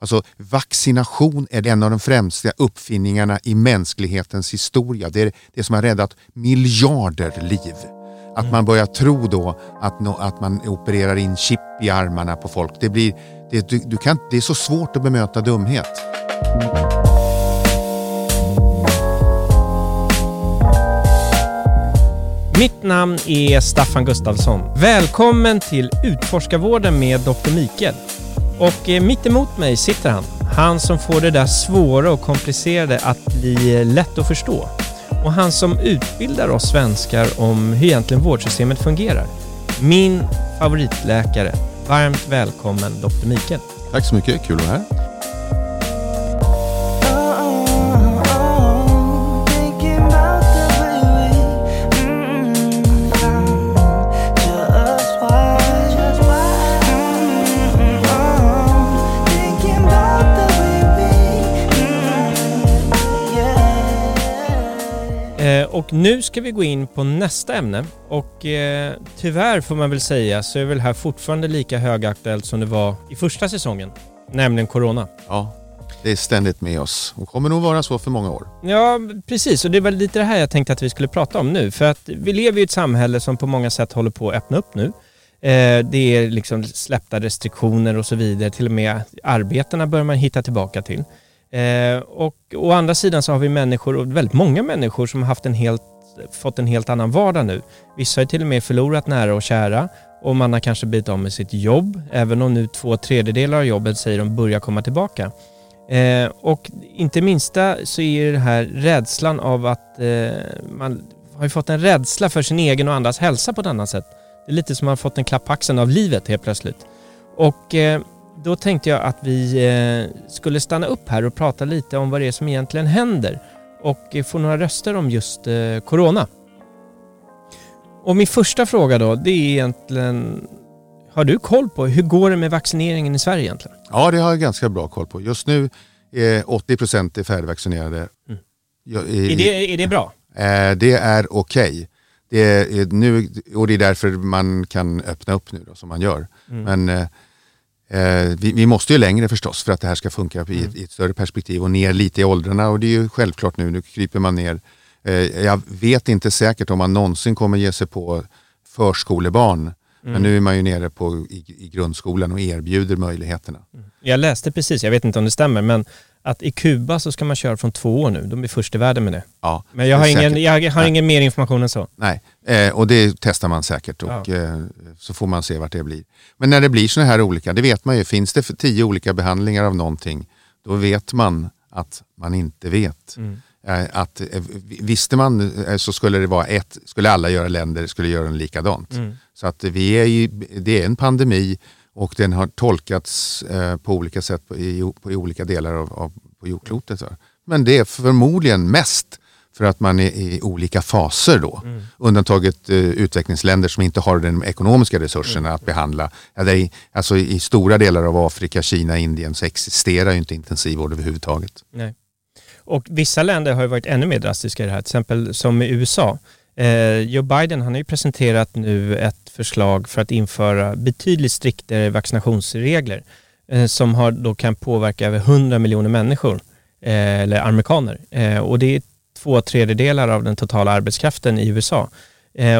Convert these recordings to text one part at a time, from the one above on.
Alltså vaccination är en av de främsta uppfinningarna i mänsklighetens historia. Det är det som har räddat miljarder liv. Att man börjar tro då att, no, att man opererar in chip i armarna på folk. Det, blir, det, du, du kan, det är så svårt att bemöta dumhet. Mitt namn är Staffan Gustafsson. Välkommen till Utforskarvården med Dr. Mikael. Och eh, mitt emot mig sitter han. Han som får det där svåra och komplicerade att bli eh, lätt att förstå. Och han som utbildar oss svenskar om hur egentligen vårdsystemet fungerar. Min favoritläkare. Varmt välkommen Dr. Mikael. Tack så mycket, kul att vara här. Och nu ska vi gå in på nästa ämne och eh, tyvärr får man väl säga så är väl här fortfarande lika högaktuellt som det var i första säsongen, nämligen Corona. Ja, det är ständigt med oss och kommer nog vara så för många år. Ja, precis. Och det var lite det här jag tänkte att vi skulle prata om nu. För att vi lever i ett samhälle som på många sätt håller på att öppna upp nu. Eh, det är liksom släppta restriktioner och så vidare. Till och med arbetena börjar man hitta tillbaka till. Eh, och å andra sidan så har vi människor, och väldigt många människor, som har haft en helt, fått en helt annan vardag nu. Vissa har till och med förlorat nära och kära och man har kanske blivit av med sitt jobb, även om nu två tredjedelar av jobbet säger de börjar komma tillbaka. Eh, och inte minsta så är det här rädslan av att eh, man har ju fått en rädsla för sin egen och andras hälsa på ett annat sätt. Det är lite som att man har fått en klapp på axeln av livet helt plötsligt. Och eh, då tänkte jag att vi eh, skulle stanna upp här och prata lite om vad det är som egentligen händer och eh, få några röster om just eh, Corona. Och min första fråga då, det är egentligen har du koll på hur går det med vaccineringen i Sverige egentligen? Ja, det har jag ganska bra koll på. Just nu är 80 procent färdigvaccinerade. Mm. är, det, är det bra? det är okej. Okay. Det är nu, och det är därför man kan öppna upp nu då, som man gör. Mm. Men vi, vi, måste ju längre förstås för att det här ska funka i, mm. i, ett större perspektiv och ner lite i åldrarna och det är ju självklart nu, nu kryper man ner. Eh, jag vet inte säkert om man någonsin kommer ge sig på förskolebarn. Mm. Men nu är man ju nere på, i, i grundskolan och erbjuder möjligheterna. Mm. Jag läste precis, jag vet inte om det stämmer, men att i Kuba så ska man köra från två år nu. De är först i världen med det. Ja, Men jag har, ingen, jag har ingen mer information än så. Nej, eh, och det testar man säkert och ja. eh, så får man se vart det blir. Men när det blir sådana här olika, det vet man ju, finns det tio olika behandlingar av någonting, då vet man att man inte vet. Mm. Eh, att, eh, visste man eh, så skulle det vara ett, skulle alla göra länder skulle göra den likadant. Mm. Så att vi är i, det är en pandemi och den har tolkats eh, på olika sätt på, i, på, i olika delar av, av, på jordklotet. Men det är förmodligen mest för att man är i olika faser då. Mm. Undantaget eh, utvecklingsländer som inte har de ekonomiska resurserna mm. att behandla. Ja, i, alltså I stora delar av Afrika, Kina, Indien så existerar ju inte intensivvård överhuvudtaget. Nej. Och vissa länder har varit ännu mer drastiska i det här, till exempel som i USA. Eh, Joe Biden han har ju presenterat nu ett förslag för att införa betydligt striktare vaccinationsregler eh, som har, då kan påverka över 100 miljoner människor, eh, eller amerikaner. Och det är två tredjedelar av den totala arbetskraften i USA.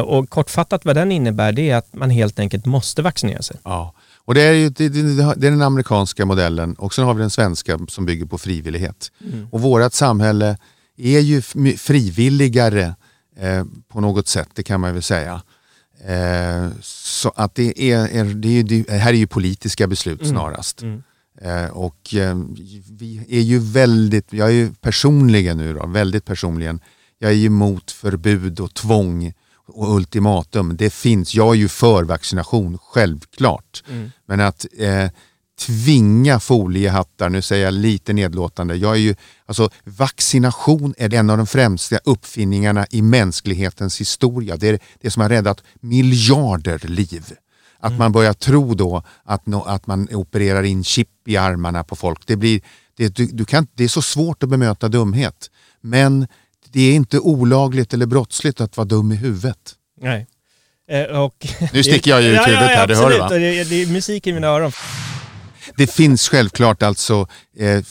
Och kortfattat vad den innebär det är att man helt enkelt måste vaccinera sig. Ja. Och det är, ju, det, det är den amerikanska modellen och sen har vi den svenska som bygger på frivillighet. Mm. Och vårt samhälle är ju frivilligare Eh, på något sätt, det kan man väl säga. Eh, så att det är, är, det är, det här är ju politiska beslut mm. snarast. Mm. Eh, och eh, vi är ju väldigt, jag är ju personligen nu då, väldigt personligen, jag är ju emot förbud och tvång och ultimatum. Det finns, jag är ju för vaccination, självklart. Mm. Men att eh, tvinga foliehattar, nu säger jag lite nedlåtande, jag är ju, alltså, vaccination är en av de främsta uppfinningarna i mänsklighetens historia. Det är det som har räddat miljarder liv. Att man börjar tro då att, no, att man opererar in chip i armarna på folk. Det, blir, det, du, du kan, det är så svårt att bemöta dumhet. Men det är inte olagligt eller brottsligt att vara dum i huvudet. Nej. Eh, och, nu sticker jag ju ut huvudet här, ja, det hör du va? Det, det är musik i mina öron. Det finns självklart alltså eh,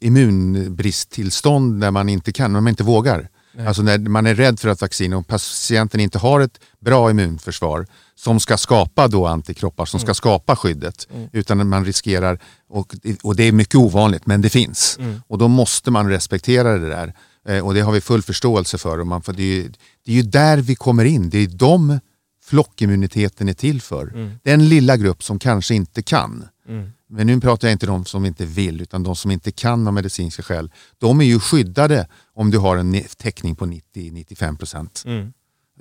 immunbristtillstånd när man inte kan, när man inte vågar. Nej. Alltså när man är rädd för att vaccin och patienten inte har ett bra immunförsvar som ska skapa då antikroppar, som ska mm. skapa skyddet. Mm. Utan man riskerar, och, och det är mycket ovanligt men det finns. Mm. Och då måste man respektera det där. Eh, och det har vi full förståelse för. Och man, för det, är ju, det är ju där vi kommer in. Det är de flockimmuniteten är till för. Mm. Den lilla grupp som kanske inte kan. Mm. Men nu pratar jag inte om de som inte vill utan de som inte kan av medicinska skäl. De är ju skyddade om du har en täckning på 90-95 procent. Mm.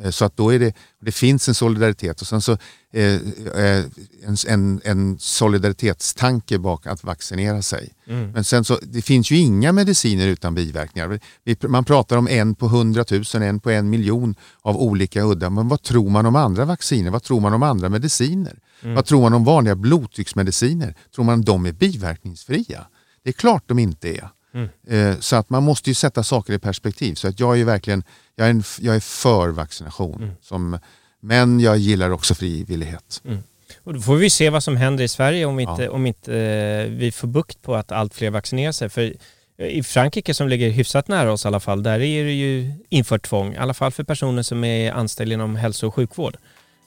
Eh, så att då är det, det finns en solidaritet och sen så eh, eh, en, en, en, solidaritetstanke bak att vaccinera sig. Mm. Men sen så, det finns ju inga mediciner utan biverkningar. Man pratar om en på hundratusen, en på en miljon av olika udda. Men vad tror man om andra vacciner? Vad tror man om andra mediciner? Mm. Vad tror man om vanliga blodtrycksmediciner? Tror man de är biverkningsfria? Det är klart de inte är. Mm. Eh, så att man måste ju sätta saker i perspektiv. Så att jag är verkligen jag är, en, jag är för vaccination. Mm. Som, men jag gillar också frivillighet. Mm. Och då får vi se vad som händer i Sverige om inte, ja. om inte eh, vi får bukt på att allt fler vaccinerar sig. För i Frankrike som ligger hyfsat nära oss i alla fall, där är det ju infört tvång, i alla fall för personer som är anställda inom hälso och sjukvård.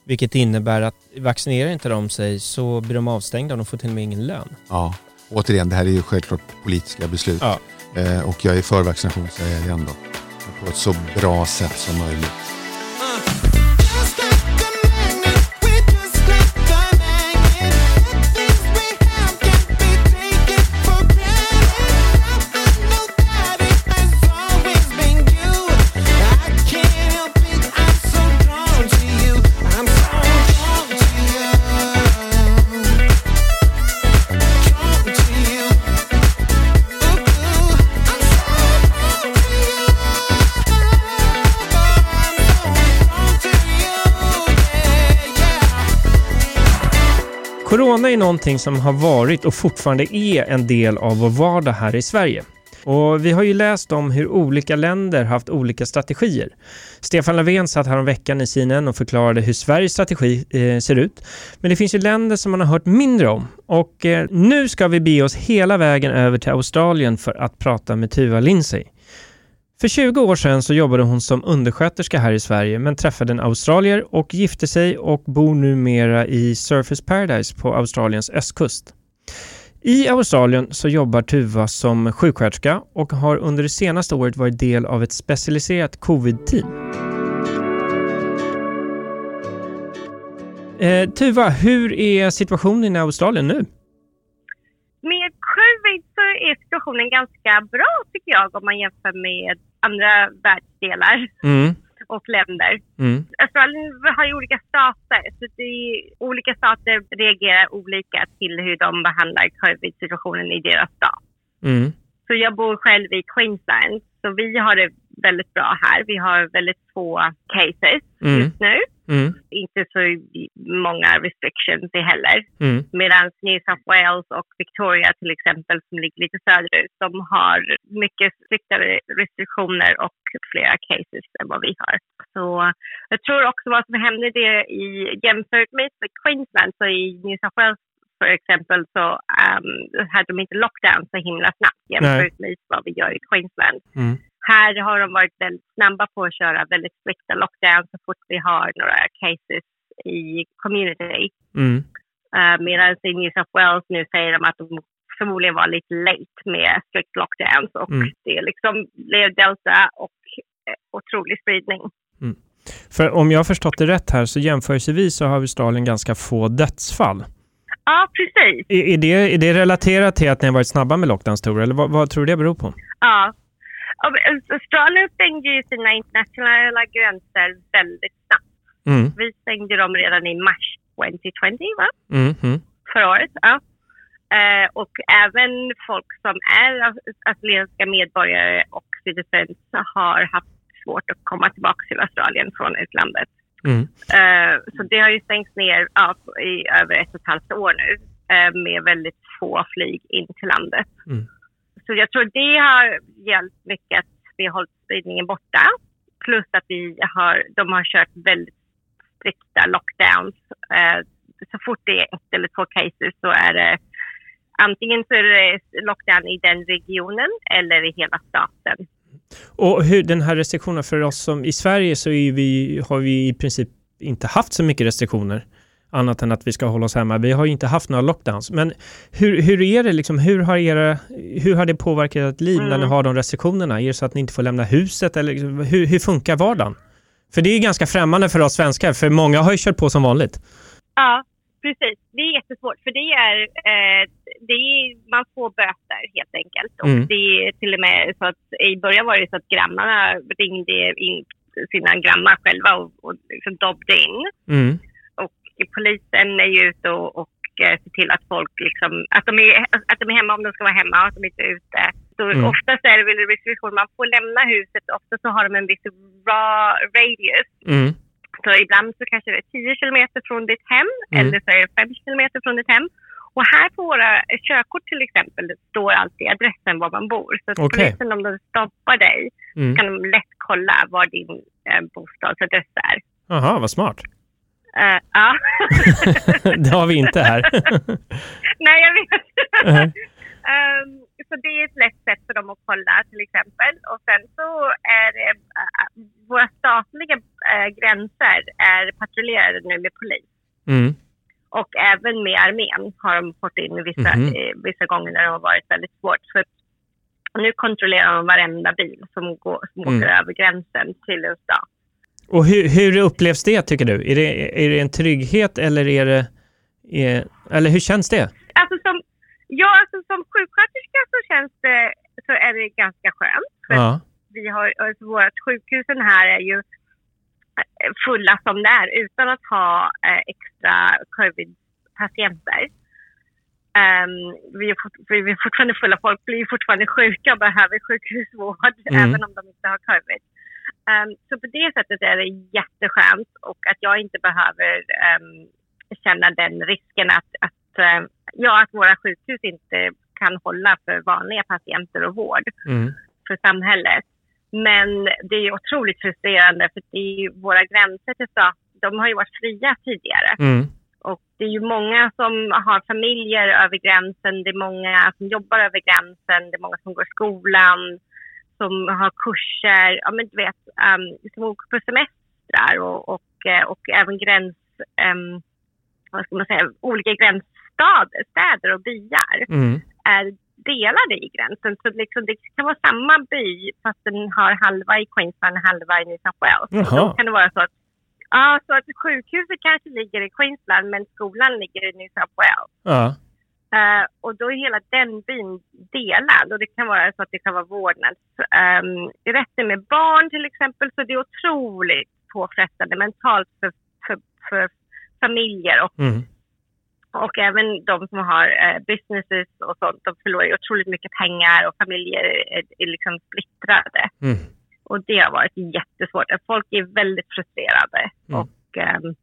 Vilket innebär att vaccinerar inte de sig så blir de avstängda och de får till och med ingen lön. Ja, återigen, det här är ju självklart politiska beslut. Ja. Eh, och jag är för vaccination, säger jag igen då. På ett så bra sätt som möjligt. Corona är någonting som har varit och fortfarande är en del av vår vardag här i Sverige. Och vi har ju läst om hur olika länder haft olika strategier. Stefan Löfven satt häromveckan i CNN och förklarade hur Sveriges strategi eh, ser ut. Men det finns ju länder som man har hört mindre om. Och eh, nu ska vi be oss hela vägen över till Australien för att prata med Tuva Lindsay. För 20 år sedan så jobbade hon som undersköterska här i Sverige men träffade en australier och gifte sig och bor numera i Surface Paradise på Australiens östkust. I Australien så jobbar Tuva som sjuksköterska och har under det senaste året varit del av ett specialiserat covid-team. Eh, Tuva, hur är situationen i Australien nu? Med covid så är situationen ganska bra tycker jag om man jämför med andra världsdelar mm. och länder. Mm. Australien har ju olika stater, så det olika stater reagerar olika till hur de behandlar covid-situationen i deras stat. Mm. Så jag bor själv i Queensland, så vi har det väldigt bra här. Vi har väldigt få cases mm. just nu. Mm. Inte så många restrictions heller. Mm. Medan New South Wales och Victoria till exempel, som ligger lite söderut, de har mycket striktare restriktioner och flera cases än vad vi har. Så jag tror också vad som hände det i jämfört med Queensland, så i New South Wales för exempel så um, hade de inte lockdown så himla snabbt jämfört med vad vi gör i Queensland. Mm. Här har de varit väldigt snabba på att köra väldigt strikta lockdowns så fort vi har några cases i community. Mm. Uh, Medan i New South Wales nu säger de att de förmodligen var lite late med strict lockdowns och mm. det liksom blev delta och eh, otrolig spridning. Mm. För om jag har förstått det rätt här så jämförelsevis så har Australien ganska få dödsfall. Ja, precis. Är, är, det, är det relaterat till att ni har varit snabba med lockdowns, Eller vad, vad tror du det beror på? Ja, Australien stängde ju sina internationella gränser väldigt snabbt. Mm. Vi stängde dem redan i mars 2020, va? Mm. Mm. Förra året, ja. Uh, och även folk som är australienska medborgare och citizens har haft svårt att komma tillbaka till Australien från utlandet. Mm. Uh, så det har ju stängts ner ja, i över ett och ett halvt år nu uh, med väldigt få flyg in till landet. Mm. Så jag tror det har hjälpt mycket att vi har hållit spridningen borta. Plus att vi har, de har kört väldigt strikta lockdowns. Eh, så fort det är ett eller två cases så är det antingen så är det lockdown i den regionen eller i hela staten. Och hur, den här restriktionen för oss som i Sverige så vi, har vi i princip inte haft så mycket restriktioner annat än att vi ska hålla oss hemma. Vi har ju inte haft några lockdowns. Men hur, hur är det liksom, hur har, era, hur har det påverkat ert liv mm. när ni mm. har de restriktionerna? Är det så att ni inte får lämna huset eller liksom, hur, hur funkar vardagen? För det är ganska främmande för oss svenskar, för många har ju kört på som vanligt. Ja, precis. Det är jättesvårt, för det är, eh, det är man får böter helt enkelt. Och mm. det är till och med så att i början var det så att grannarna ringde in sina grannar själva och, och liksom dobbade in. Mm. Polisen är ju ute och, och eh, ser till att folk liksom, att de, är, att de är hemma om de ska vara hemma och att de inte är ute. Så mm. oftast är det väl restriktion, man får lämna huset, ofta så har de en viss raw radius. Mm. Så ibland så kanske det är 10 kilometer från ditt hem mm. eller så är det 5 kilometer från ditt hem. Och här på våra körkort till exempel står alltid adressen var man bor. Så att okay. polisen om de stoppar dig mm. kan de lätt kolla var din eh, bostadsadress är. Jaha, vad smart. Uh, ja. det har vi inte här. Nej, jag vet. Uh -huh. um, så det är ett lätt sätt för dem att kolla till exempel. Och sen så är det, äh, våra statliga äh, gränser är patrullerade nu med polis. Mm. Och även med armén har de fått in vissa, mm. eh, vissa gånger när det har varit väldigt svårt. Så nu kontrollerar de varenda bil som, går, som mm. åker över gränsen till en stat. Och hur, hur upplevs det tycker du? Är det, är det en trygghet eller är det... Är, eller hur känns det? Alltså som, Ja, alltså som sjuksköterska så känns det, så är det ganska skönt. För ja. vi har, alltså vårt sjukhusen här är ju eh, fulla som det är utan att ha eh, extra covid-patienter. Um, vi, är fort, vi är fortfarande fulla, folk blir fortfarande sjuka och behöver sjukhusvård mm. även om de inte har covid. Um, så på det sättet är det jätteskönt och att jag inte behöver um, känna den risken att, att uh, ja, att våra sjukhus inte kan hålla för vanliga patienter och vård mm. för samhället. Men det är otroligt frustrerande för det är våra gränser till stat, de har ju varit fria tidigare. Mm. Och det är ju många som har familjer över gränsen, det är många som jobbar över gränsen, det är många som går i skolan, som har kurser, ja men du vet, um, som åker på semestrar och, och, eh, och även gräns, um, vad ska man säga, olika gräns stad, städer och byar mm. är delade i gränsen. Så liksom det kan vara samma by fast den har halva i Queensland och halva i New South Wales. Då kan det vara så att, ja, så att sjukhuset kanske ligger i Queensland men skolan ligger i New South Wales. Ja. Uh, och då är hela den byn delad och det kan vara så att det kan vara vårdnadsrätten um, med barn till exempel. Så det är otroligt påfrestande mentalt för, för, för familjer och mm. Och även de som har eh, businesses och sånt, de förlorar otroligt mycket pengar och familjer är, är liksom splittrade. Mm. Och det har varit jättesvårt. Folk är väldigt frustrerade. Mm. Och um,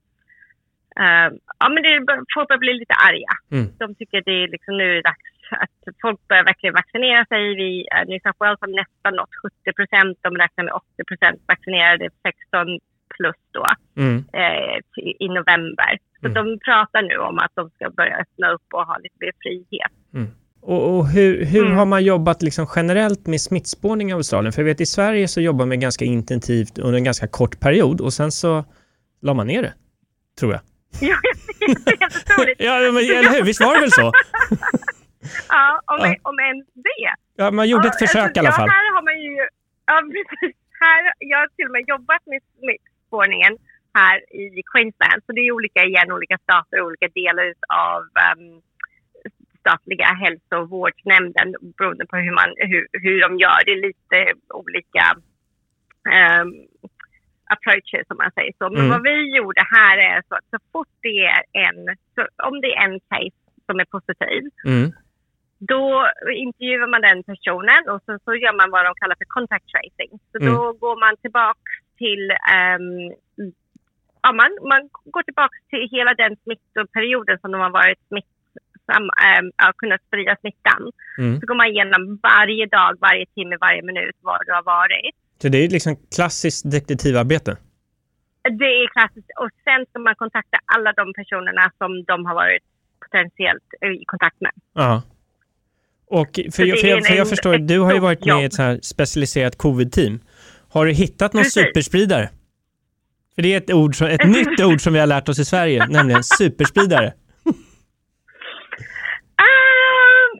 um, ja, men det, folk börjar bli lite arga. Mm. De tycker det är liksom, nu är det dags att folk börjar verkligen vaccinera sig. Vi, uh, New South Wales har nästan nått 70 procent. De räknar med 80 procent vaccinerade, 16 plus då, mm. eh, i november. Så mm. de pratar nu om att de ska börja öppna upp och ha lite mer frihet. Mm. Och, och, hur, hur mm. har man jobbat liksom generellt med smittspårning i Australien? För jag vet i Sverige så jobbar man ganska intensivt under en ganska kort period och sen så la man ner det, tror jag. Ja, det är helt otroligt. ja, men, eller hur? Visst var det väl så? ja, om, ja. om ens det. Ja, man gjorde ja, ett försök alltså, i alla fall. Ja, här har man ju... Ja, precis. Här, jag har till och med jobbat med smittspårningen här i Queensland. Så det är olika igen, olika stater, olika delar av um, statliga hälso och vårdnämnden beroende på hur, man, hur, hur de gör. Det är lite olika um, approaches som man säger så. Men mm. vad vi gjorde här är så att så fort det är en, så om det är en case som är positiv mm. då intervjuar man den personen och så, så gör man vad de kallar för contact tracing. Så mm. då går man tillbaka till um, ja, man, man går tillbaka till hela den smittoperioden som de har varit smittsam, äh, kunnat sprida smittan. Mm. Så går man igenom varje dag, varje timme, varje minut var du har varit. Så det är liksom klassiskt detektivarbete? Det är klassiskt. Och sen ska man kontakta alla de personerna som de har varit potentiellt i kontakt med. Ja. Och för, jag, för, jag, för jag förstår, du har ju varit med i ett så här specialiserat covid-team. Har du hittat någon Precis. superspridare? För det är ett, ord som, ett nytt ord som vi har lärt oss i Sverige, nämligen superspridare. Um,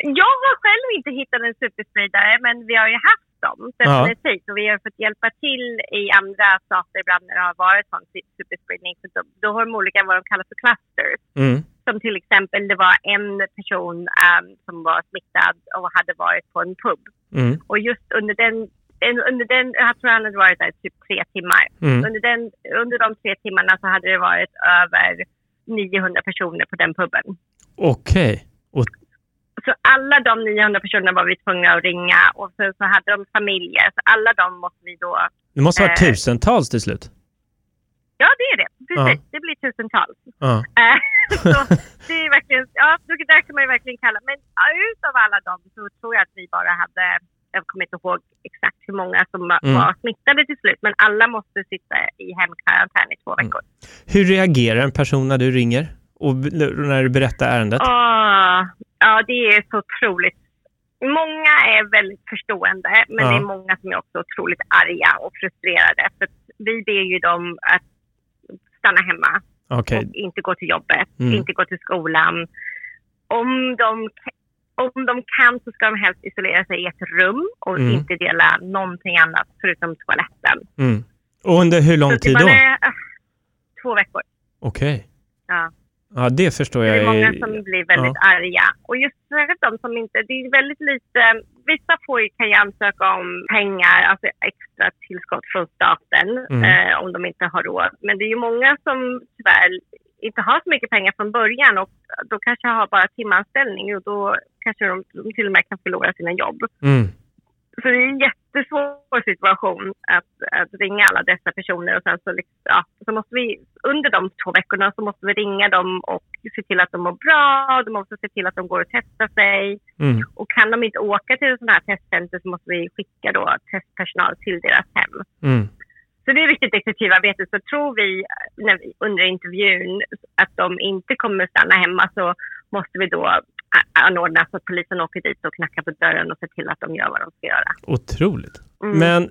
jag har själv inte hittat en superspridare, men vi har ju haft dem definitivt. Ja. Och vi har fått hjälpa till i andra stater ibland när det har varit sån superspridning. Så då, då har de olika vad de kallar för clusters. Mm. Som till exempel, det var en person um, som var smittad och hade varit på en pub. Mm. Och just under den under den, jag tror han hade varit där typ tre timmar. Mm. Under, den, under de tre timmarna så hade det varit över 900 personer på den puben. Okej. Okay. Och... Så alla de 900 personerna var vi tvungna att ringa och sen så hade de familjer. Så alla de måste vi då... Det måste vara eh, tusentals till slut? Ja, det är det. Precis. Uh. Det blir tusentals. Uh. så det är verkligen... Ja, det kan man ju verkligen kalla. Men utav alla dem så tror jag att vi bara hade jag kommer inte ihåg exakt hur många som mm. var smittade till slut, men alla måste sitta i hemkarantän i två mm. veckor. Mm. Hur reagerar en person när du ringer och när du berättar ärendet? Ja, det är så otroligt. Många är väldigt förstående, men ja. det är många som är också otroligt arga och frustrerade. För vi ber ju dem att stanna hemma okay. och inte gå till jobbet, mm. inte gå till skolan. Om de om de kan så ska de helst isolera sig i ett rum och mm. inte dela någonting annat förutom toaletten. Mm. Och under hur lång så tid då? Är, uh, två veckor. Okej. Okay. Ja. Ja, det förstår jag. Det är många som blir väldigt ja. arga. Och just särskilt de som inte... Det är väldigt lite... Vissa får ju, kan ju ansöka om pengar, alltså extra tillskott från staten, mm. eh, om de inte har råd. Men det är ju många som tyvärr inte har så mycket pengar från början och då kanske har bara timanställning och då kanske de, de till och med kan förlora sina jobb. Mm. Så det är en jättesvår situation att, att ringa alla dessa personer och sen så, liksom, ja, så måste vi under de två veckorna så måste vi ringa dem och se till att de mår bra. De måste se till att de går och testar sig. Mm. Och kan de inte åka till sån här testcenter så måste vi skicka då testpersonal till deras hem. Mm. Så det är viktigt detektivarbete. Så tror vi, när vi under intervjun att de inte kommer stanna hemma så måste vi då anordna så att polisen åker dit och knackar på dörren och ser till att de gör vad de ska göra. Otroligt. Mm. Men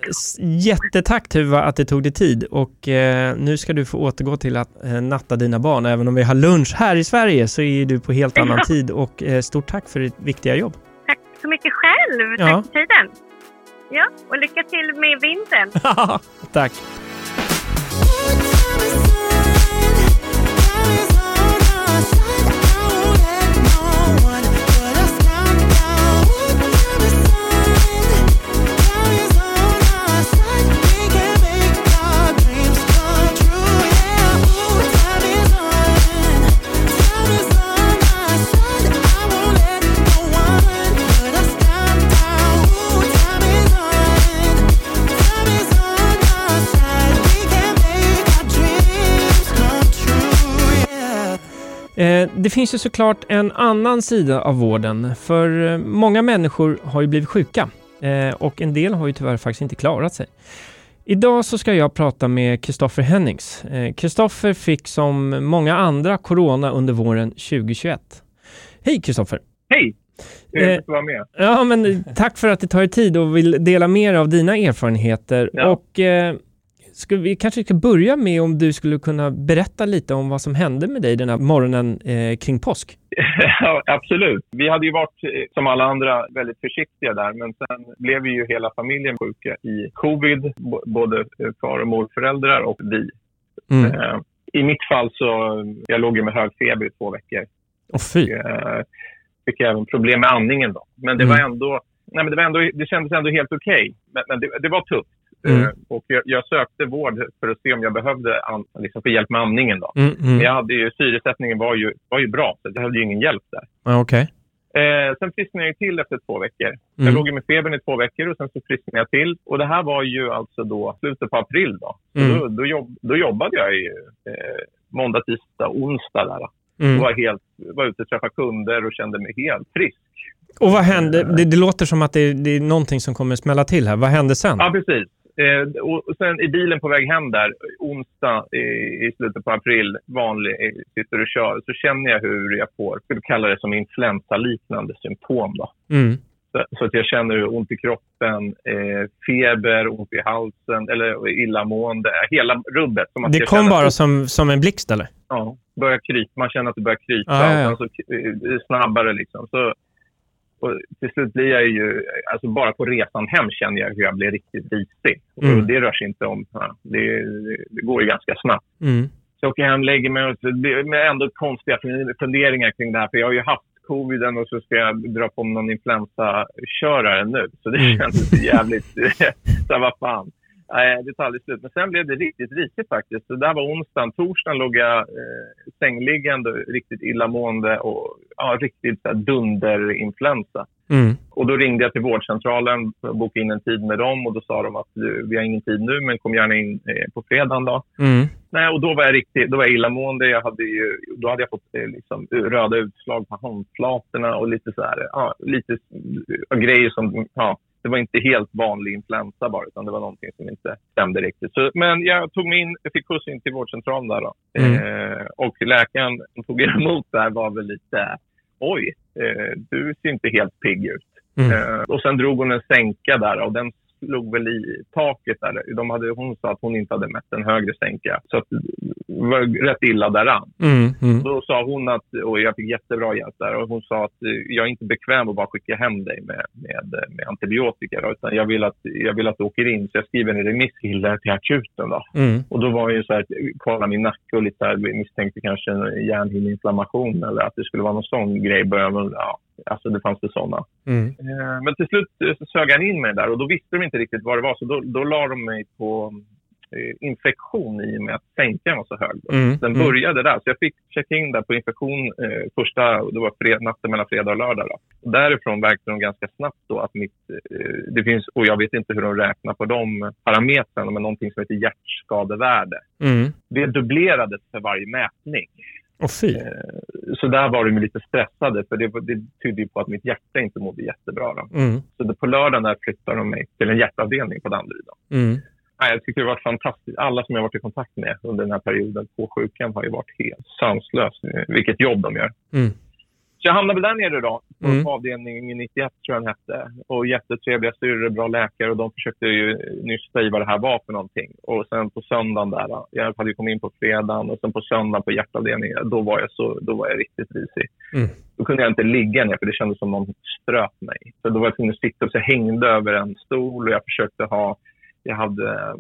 jättetack Tuva att det tog dig tid och eh, nu ska du få återgå till att eh, natta dina barn. Även om vi har lunch här i Sverige så är du på helt annan tid och eh, stort tack för ditt viktiga jobb. Tack så mycket själv. Tack ja. för tiden. Ja, och lycka till med vintern. tack. Det finns ju såklart en annan sida av vården, för eh, många människor har ju blivit sjuka eh, och en del har ju tyvärr faktiskt inte klarat sig. Idag så ska jag prata med Kristoffer Hennings. Kristoffer fick som många andra corona under våren 2021. Hej Kristoffer! Hej! Trevligt att vara med. Ja, men tack för att du tar dig tid och vill dela med dig av dina erfarenheter. Ja. Och ska vi kanske ska börja med om du skulle kunna berätta lite om vad som hände med dig den här morgonen eh, kring påsk? Ja, absolut. Vi hade ju varit, eh, som alla andra, väldigt försiktiga där. Men sen blev ju hela familjen sjuka i covid. Både far och morföräldrar och vi. Mm. Eh, I mitt fall så, jag låg ju med hög feber i två veckor. Oh, fy. Och, eh, fick även problem med andningen då. Men det mm. var ändå, nej men det var ändå, det kändes ändå helt okej. Okay. Men, men det, det, var tufft. Mm. Eh, och jag, jag, sökte vård för att se om jag behövde an, liksom få hjälp med andningen. Då. Mm, mm. Men jag hade ju, syresättningen var ju, var ju bra, så jag behövde ingen hjälp där. Okay. Eh, sen frisknade jag till efter två veckor. Jag mm. låg med febern i två veckor och sen så frisknade jag till. Och det här var ju alltså då slutet på april. Då, mm. då, då, jobb, då, jobbade jag ju eh, måndag, tisdag, onsdag. Där, mm. var, helt, var ute och träffade kunder och kände mig helt frisk. Och vad hände? Det, det låter som att det, det, är någonting som kommer smälla till här. Vad hände sen? Ja, precis. Eh, och sen i bilen på väg hem där, onsdag i, i slutet på april, vanlig, eh, sitter och kör, så känner jag hur jag får, skulle kalla det som influensaliknande symptom. Då. Mm. Så, så, att jag känner ont i kroppen, eh, feber, ont i halsen eller illamående. Hela rubbet. Som att det kom bara som, som en blixt eller? Ja, börjar krypa. man känner att det börjar krypa. Ah, ja, ja. Och så, eh, snabbare liksom. Så, och till slut blir jag ju, alltså bara på resan hem känner jag hur jag blir riktigt risig. Mm. Och det rör sig inte om, det, det går ju ganska snabbt. Mm. Så jag åker hem, lägger mig och med ändå konstiga funderingar kring det här. För jag har ju haft coviden och så ska jag dra på någon influensakörare nu. Så det mm. kändes jävligt, så vad fan. Nej, det tar aldrig slut. Men sen blev det riktigt risigt faktiskt. Så där var onsdagen. Torsdagen låg jag eh, sängliggande, riktigt illamående och ja, riktigt dunderinfluensa. Mm. Och då ringde jag till vårdcentralen och bokade in en tid med dem och då sa de att vi har ingen tid nu men kom gärna in eh, på fredagen då. Mm. Nej, och då var jag riktigt, då var jag illamående. Jag hade ju, då hade jag fått eh, liksom, röda utslag på handflatorna och lite så här, ja, lite uh, grejer som, ja, det var inte helt vanlig influensa bara, utan det var någonting som inte stämde riktigt. Så, men jag tog mig in, jag fick skjuts in till vårdcentralen där då. Mm. Eh, och läkaren som tog emot där var väl lite, oj, eh, du ser inte helt pigg ut. Mm. Eh, och sen drog hon en sänka där och den slog väl i taket där. De hade, hon sa att hon inte hade mätt en högre sänka. Så att, var rätt illa däran. Mm, mm. Då sa hon att, och jag fick jättebra hjälp där, och hon sa att jag är inte bekväm att bara skicka hem dig med, med, med antibiotika. Då, utan jag vill, att, jag vill att du åker in, så jag skriver en remiss till, till akuten. Då. Mm. Och då var ju så här, kolla min nacke och lite så här, misstänkte kanske en hjärnhinneinflammation eller att det skulle vara någon sån grej. Började, ja, Alltså det fanns det sådana. Mm. Eh, men till slut eh, så sög han in mig där och då visste de inte riktigt vad det var. Så då, då la de mig på eh, infektion i och med att sänkan var så hög. Mm. Den mm. började där. Så jag fick checka in där på infektion eh, första, det var fred, natten mellan fredag och lördag. Då. Därifrån verkade de ganska snabbt då att mitt, det finns, och jag vet inte hur de räknar på de parametrarna, men någonting som heter hjärtskadevärde. Mm. Det dubblerades för varje mätning. Oh, fy. Så där var de lite stressade, för det, det tydde på att mitt hjärta inte mådde jättebra. Då. Mm. Så det, på lördagen där flyttade de mig till en hjärtavdelning på Danderyd. Mm. jag tycker det var fantastiskt. Alla som jag varit i kontakt med under den här perioden på sjukan har ju varit helt sanslösa. Vilket jobb de gör. Mm. Jag hamnade väl där nere då, på mm. avdelning 91 tror jag den hette. Och jättetrevliga syrror, bra läkare och de försökte ju nysta i vad det här var för någonting. Och sen på söndagen där, jag hade ju kommit in på fredagen och sen på söndagen på hjärtavdelningen, då var jag, så, då var jag riktigt risig. Mm. Då kunde jag inte ligga ner för det kändes som någon ströp mig. Så då var jag tvungen att sitta och så hängde över en stol och jag försökte ha, jag hade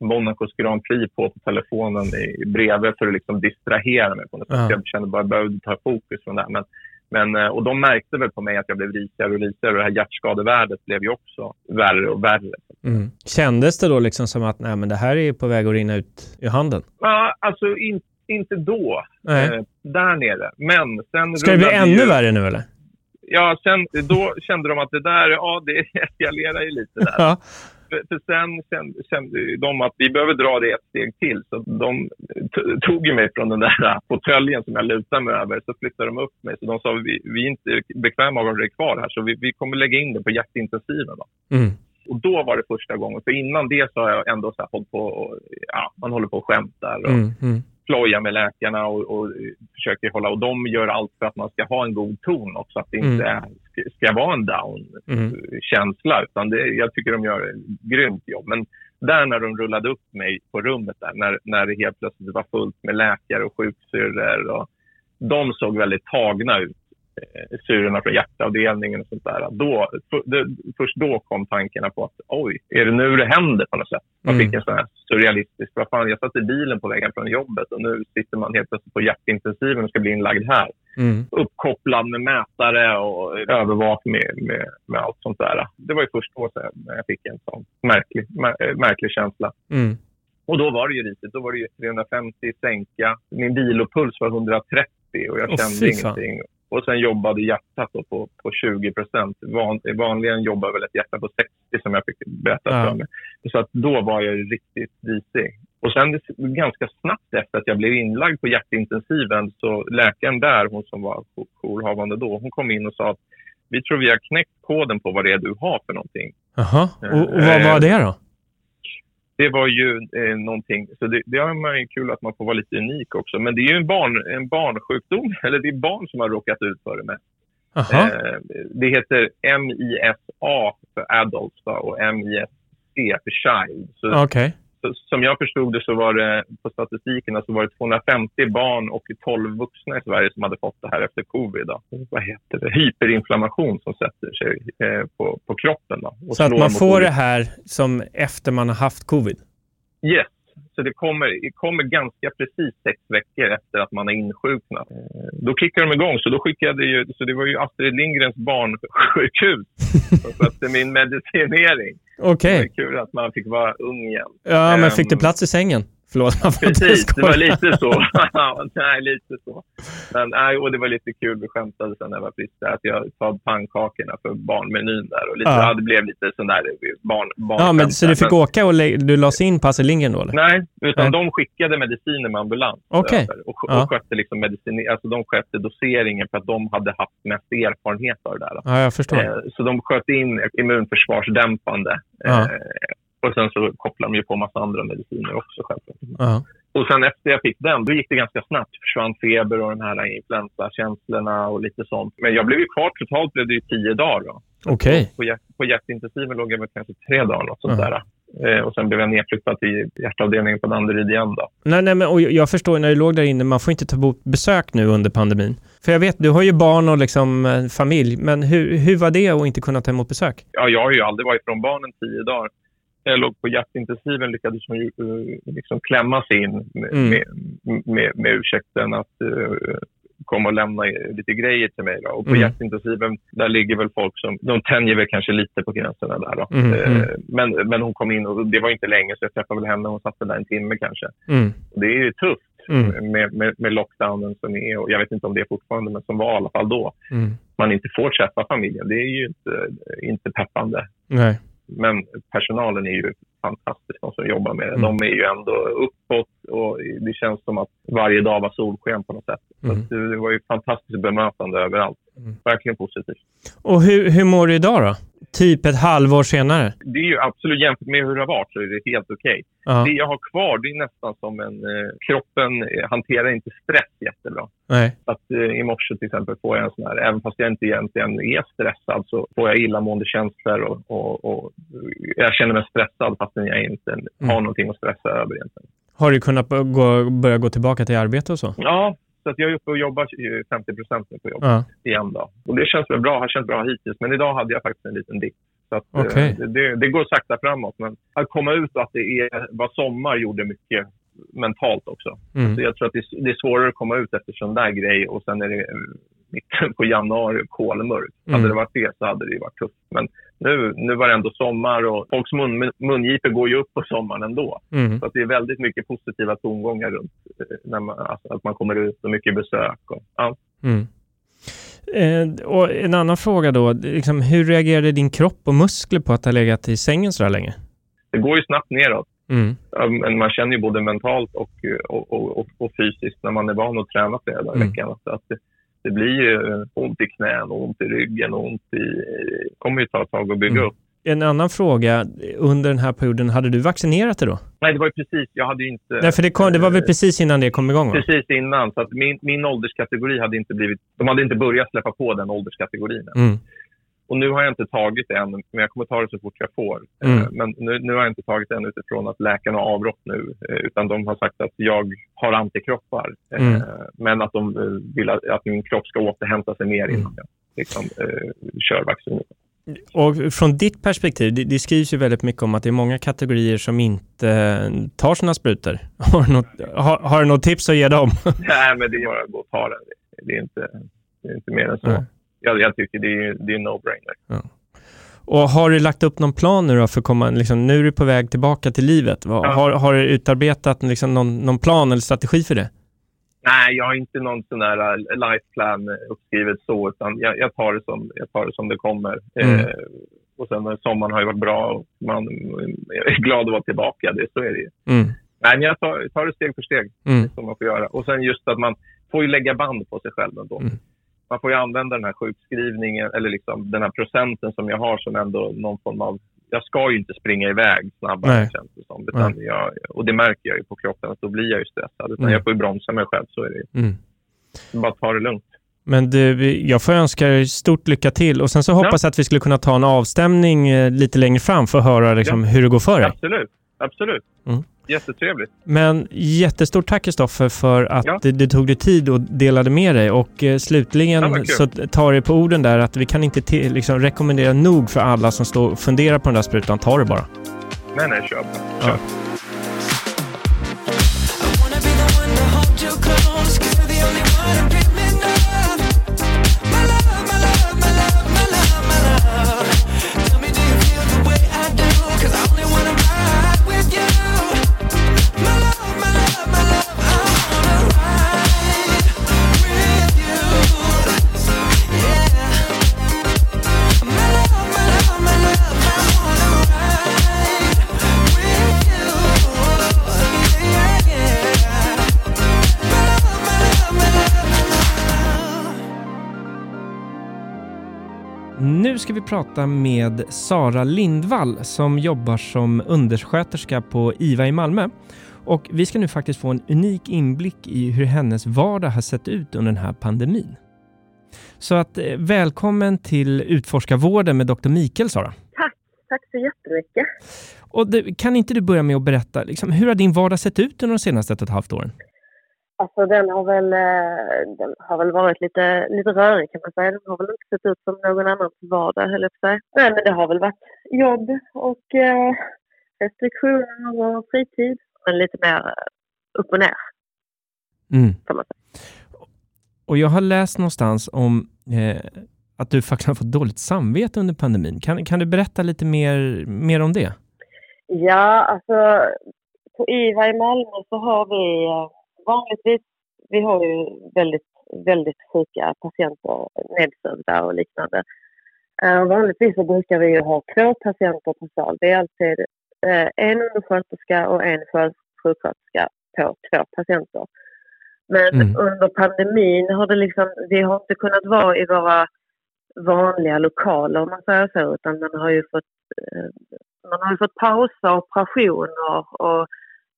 Monacos Grand Prix på, på telefonen i, bredvid för att liksom distrahera mig. På något sätt. Jag kände bara att jag behövde ta fokus från det här. Men men, eh, och de märkte väl på mig att jag blev risigare och risigare och det här hjärtskadevärdet blev ju också värre och värre. Mm. Kändes det då liksom som att nej, men det här är på väg att rinna ut i handen? Ja, alltså in, inte då, eh, där nere. Men sen... Ska det bli ännu ju... värre nu eller? Ja, sen, då kände de att det där, ja det eskalerar ju lite där. För sen kände de att vi behöver dra det ett steg till. Så de tog mig från den där fåtöljen som jag lutade mig över, så flyttade de upp mig. Så de sa vi, vi är inte bekväma av att ha kvar här, så vi, vi kommer lägga in det på hjärtintensiven. Då. Mm. Och då var det första gången. För innan det så har jag ändå så här hållit på och, ja, man håller på och skämtar. Och, mm, mm ploja med läkarna och, och, försöker hålla... Och de gör allt för att man ska ha en god ton också, att det inte mm. ska vara en down-känsla. Mm. Utan det, jag tycker de gör ett grymt jobb. Men där när de rullade upp mig på rummet, där, när, när det helt plötsligt var fullt med läkare och sjuksyrror. de såg väldigt tagna ut Eh, syrorna från hjärtavdelningen och sånt där. Då, för, först då kom tankarna på att oj, är det nu det händer på något sätt? Man fick mm. en sån här surrealistisk, vad fan, jag satt i bilen på vägen från jobbet och nu sitter man helt plötsligt på hjärtintensiven och ska bli inlagd här. Mm. Uppkopplad med mätare och övervakning med, med, med, allt sånt där. Det var ju först då när jag fick en sån märklig, märklig känsla. Mm. Och då var det ju risigt. Då var det ju 350 sänka. Min vilopuls var 130 och jag kände oh, ingenting. Och sen jobbade hjärtat på, på 20 procent. Van, vanligen jobbar väl ett hjärta på 60 som jag fick berätta ja. för mig. Så att då var jag riktigt risig. Och sen ganska snabbt efter att jag blev inlagd på hjärtintensiven så läkaren där, hon som var jourhavande då, hon kom in och sa att vi tror vi har knäckt koden på vad det är du har för någonting. Jaha, och, och vad var det då? Det var ju eh, någonting, så det, det är man ju kul att man får vara lite unik också. Men det är ju en, barn, en barnsjukdom, eller det är barn som har råkat ut för det mest. Eh, det heter MISA för adults då, och MISC för child. Så, okay. Så, som jag förstod det så var det på statistiken så var det 250 barn och 12 vuxna i Sverige som hade fått det här efter covid. Då. Vad heter det? Hyperinflammation som sätter sig eh, på, på kroppen. Då, så att man får det här som efter man har haft covid? Yes. Så det kommer, det kommer ganska precis sex veckor efter att man har insjuknat. Eh, då kickar de igång, så då skickade ju, så det var ju Astrid Lindgrens barnsjukhus som skötte min medicinering. Okej. Okay. Det var kul att man fick vara ung igen. Ja, men fick du ehm, plats i sängen? Förlåt, man får Precis, det var lite så. nej, lite så. Men, nej, och det var lite kul, vi skämtade sen när jag var frisk att jag tar pannkakorna för barnmenyn där. Och lite, ja. ja det blev lite sån där barn, barn ja, men, Så du fick men, åka och du lades in på Astrid Lindgren då? Eller? Nej, utan nej. de skickade mediciner med ambulans. Okay. Och, ja. och skötte liksom medicin, alltså de skötte doseringen för att de hade haft mest erfarenhet av det där. Ja, jag förstår. Eh, så de sköt in immunförsvarsdämpande. Eh, och sen så kopplar de ju på massa andra mediciner också självklart. Uh-huh. Och sen efter jag fick den, då gick det ganska snabbt. Försvann feber och de här influensakänslorna och lite sånt. Men jag blev ju kvar, totalt blev det ju tio dagar. Okej. Okay. På, hjärt, på hjärtintensiven låg jag väl kanske tre dagar, något sånt uh-huh. där. Eh, och sen blev jag nedflyttad till hjärtavdelningen på Danderyd igen. Då. Nej, nej, men och jag förstår när du låg där inne, man får inte ta emot besök nu under pandemin. För jag vet, du har ju barn och liksom eh, familj, men hur, hur var det att inte kunna ta emot besök? Ja, jag har ju aldrig varit från barnen tio dagar låg på hjärtintensiven lyckades ju uh, liksom klämma sig in med, mm. med, med, med ursäkten att uh, komma och lämna lite grejer till mig. Då. Och på mm. hjärtintensiven, där ligger väl folk som, de tänjer väl kanske lite på gränserna där. Då. Mm. Uh, men, men hon kom in och det var inte länge så jag träffade väl henne. Hon satt där en timme kanske. Mm. Det är ju tufft. Mm. Med, med, med, lockdownen som är, och jag vet inte om det är fortfarande, men som var i alla fall då. Mm. Man inte får träffa familjen, det är ju inte, inte peppande. Nej. Men personalen är ju fantastisk, de som jobbar med det. Mm. De är ju ändå uppåt och det känns som att varje dag var solsken på något sätt. Mm. Så det var ju fantastiskt bemötande överallt. Mm. Verkligen positivt. Och hur, hur mår du idag då? Typ ett halvår senare? Det är ju absolut, jämfört med hur det har varit så är det helt okej. Okay. Det jag har kvar det är nästan som en... Eh, kroppen hanterar inte stress jättebra. Nej. Att eh, I morse till exempel får jag en sån här, även fast jag inte egentligen är stressad så får jag illamående känslor och, och, och jag känner mig stressad fastän jag inte mm. har någonting att stressa över egentligen. Har du kunnat gå, börja gå tillbaka till arbete och så? Ja, så att jag är uppe och jobbar 50 procent nu på jobbet ja. igen. Då. Och det känns väl bra, har känts bra hittills. Men idag hade jag faktiskt en liten dipp. Så att, okay. eh, det, det, går sakta framåt. Men att komma ut och att det är, var sommar gjorde mycket mentalt också. Mm. Så jag tror att det, det, är svårare att komma ut efter sån där grej och sen är det mitten på januari kolmörkt. Mm. Hade det varit det så hade det varit tufft. Men nu, nu var det ändå sommar och folks mun, mungipor går ju upp på sommaren ändå. Mm. Så att det är väldigt mycket positiva tongångar runt eh, när man, alltså, att man kommer ut och mycket besök. Och, ja. Mm. Eh, och en annan fråga då, liksom, hur reagerade din kropp och muskler på att ha legat i sängen så där länge? Det går ju snabbt neråt. Mm. Men man känner ju både mentalt och, och, och, och, fysiskt när man är van att träna flera dagar i mm. veckan. Så att det, det blir ju ont i knän och ont i ryggen och ont i... Kommer ju ta ett tag att bygga mm. upp. En annan fråga, under den här perioden, hade du vaccinerat dig då? Nej, det var ju precis, jag hade ju inte... Nej, för det, kom, det var väl precis innan det kom igång? Va? Precis innan, så att min, min ålderskategori hade inte blivit... De hade inte börjat släppa på den ålderskategorin mm. Och nu har jag inte tagit det än, men jag kommer ta det så fort jag får. Mm. Eh, men nu, nu, har jag inte tagit det än utifrån att läkarna har avrått nu, eh, utan de har sagt att jag har antikroppar, eh, mm. men att de vill att min kropp ska återhämta sig mer innan mm. jag liksom, kör vaccinet. Och från ditt perspektiv, det, det, skrivs ju väldigt mycket om att det är många kategorier som inte tar sina sprutor. Har du något, har, har du något tips att ge dem? Nej, men det är bara att gå och ta det. Det är inte, det är inte mer än så. Nej jag, jag tycker det är, det är no-brainer. Ja. Och har du lagt upp någon plan nu för att komma, liksom, nu är du på väg tillbaka till livet. Ja. Har, har du utarbetat liksom, någon, någon plan eller strategi för det? Nej, jag har inte någon sån där uh, life plan uppskrivet så, utan jag, jag, tar, det som, jag tar det som det kommer. Mm. Eh, och sen sommaren har ju varit bra och man är glad att vara tillbaka. Det, så är det ju. Mm. Nej, men jag tar, tar det steg för steg, mm. som man får göra. Och sen just att man får ju lägga band på sig själv ändå. Mm man får ju använda den här sjukskrivningen eller liksom den här procenten som jag har som ändå någon form av jag ska ju inte springa iväg snabbare känns det som. Utan jag, och det märker jag ju på kroppen att då blir jag ju stressad. Utan mm. jag får ju bromsa mig själv, så är det ju. Mm. Bara ta det lugnt. Men du, jag får önska dig stort lycka till och sen så hoppas jag att vi skulle kunna ta en avstämning eh, lite längre fram för att höra liksom, ja. hur det går för dig. Absolut, absolut. Mm. Jättetrevligt. Men jättestort tack Kristoffer för att ja. du, du, tog dig tid och delade med dig. Och eh, slutligen ja, så tar det på orden där att vi kan inte till, liksom, rekommendera nog för alla som står och funderar på den där sprutan. Ta det bara. Nej, nej, kör bara. Kör. Ja. Nu ska vi prata med Sara Lindvall som jobbar som undersköterska på IVA i Malmö. Och vi ska nu faktiskt få en unik inblick i hur hennes vardag har sett ut under den här pandemin. Så att eh, välkommen till Utforskarvården med Dr. Mikael, Sara. Tack, tack så jättemycket. Och det, kan inte du börja med att berätta, liksom, hur har din vardag sett ut under de senaste ett och ett halvt åren? Alltså den har väl, eh, den har väl varit lite, lite rörig kan man säga. Den har väl inte sett ut som någon annans vardag, höll jag på. Nej, men det har väl varit jobb och eh, restriktioner och fritid. Men lite mer upp och ner, mm. kan man säga. Och jag har läst någonstans om eh, att du faktiskt har fått dåligt samvete under pandemin. Kan, kan du berätta lite mer, mer om det? Ja, alltså på IVA i Malmö så har vi eh, vanligtvis, vi har ju väldigt, väldigt sjuka patienter nedsövda och liknande. Uh, vanligtvis så brukar vi ju ha två patienter på sal. Det är alltid uh, en undersköterska och en sjuksköterska på två patienter. Men mm. under pandemin har det liksom, vi har inte kunnat vara i våra vanliga lokaler om man säger så, utan man har ju fått, uh, man har ju fått pausa operationer och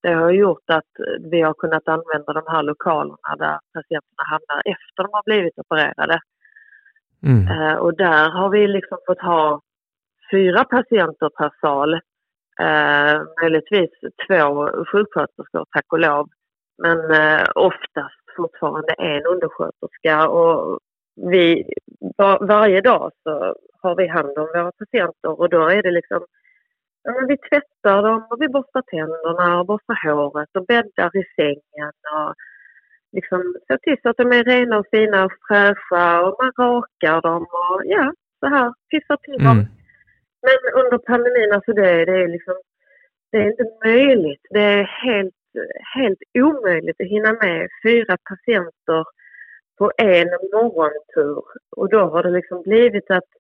det har gjort att vi har kunnat använda de här lokalerna där patienterna hamnar efter de har blivit opererade. Mm. Eh, och där har vi liksom fått ha fyra patienter per sal. Eh, möjligtvis två sjuksköterskor, tack och lov. Men eh, oftast fortfarande en undersköterska. Och vi, var, varje dag så har vi hand om våra patienter och då är det liksom Ja, men vi tvättar dem och vi borstar tänderna och borstar håret och bäddar i sängen och liksom ser till så att de är rena och fina och fräscha och man rakar dem och ja, så här, pissar till dem. Mm. Men under pandemin, alltså det, det är liksom, det är inte möjligt. Det är helt, helt omöjligt att hinna med fyra patienter på en morgontur. Och då har det liksom blivit att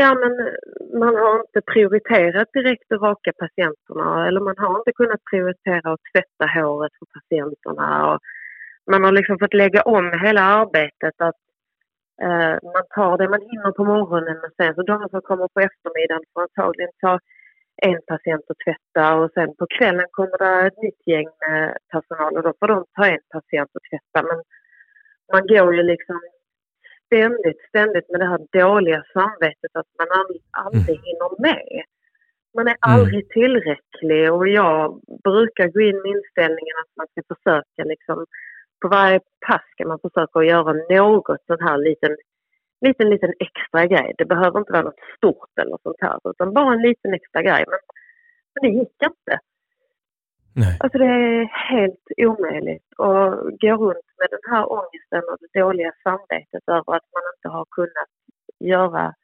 Ja, men eh, man har inte prioriterat direkt att raka patienterna eller man har inte kunnat prioritera att tvätta håret för patienterna. Och man har liksom fått lägga om hela arbetet. att eh, Man tar det man hinner på morgonen men sen så de som kommer på eftermiddagen får antagligen ta en patient och tvätta och sen på kvällen kommer det ett nytt gäng med personal och då får de ta en patient och tvätta. Men man går ju liksom ständigt, ständigt med det här dåliga samvetet att man aldrig mm. hinner med. Man är mm. aldrig tillräcklig och jag brukar gå in med inställningen att man ska försöka liksom, på varje pass ska man försöka göra något sån här liten, liten, liten extra grej. Det behöver inte vara något stort eller sånt här utan bara en liten extra grej. Men, men det gick inte. Nej. Alltså det är helt omöjligt att gå runt med den här ångesten och det dåliga samvetet över att man inte har kunnat göra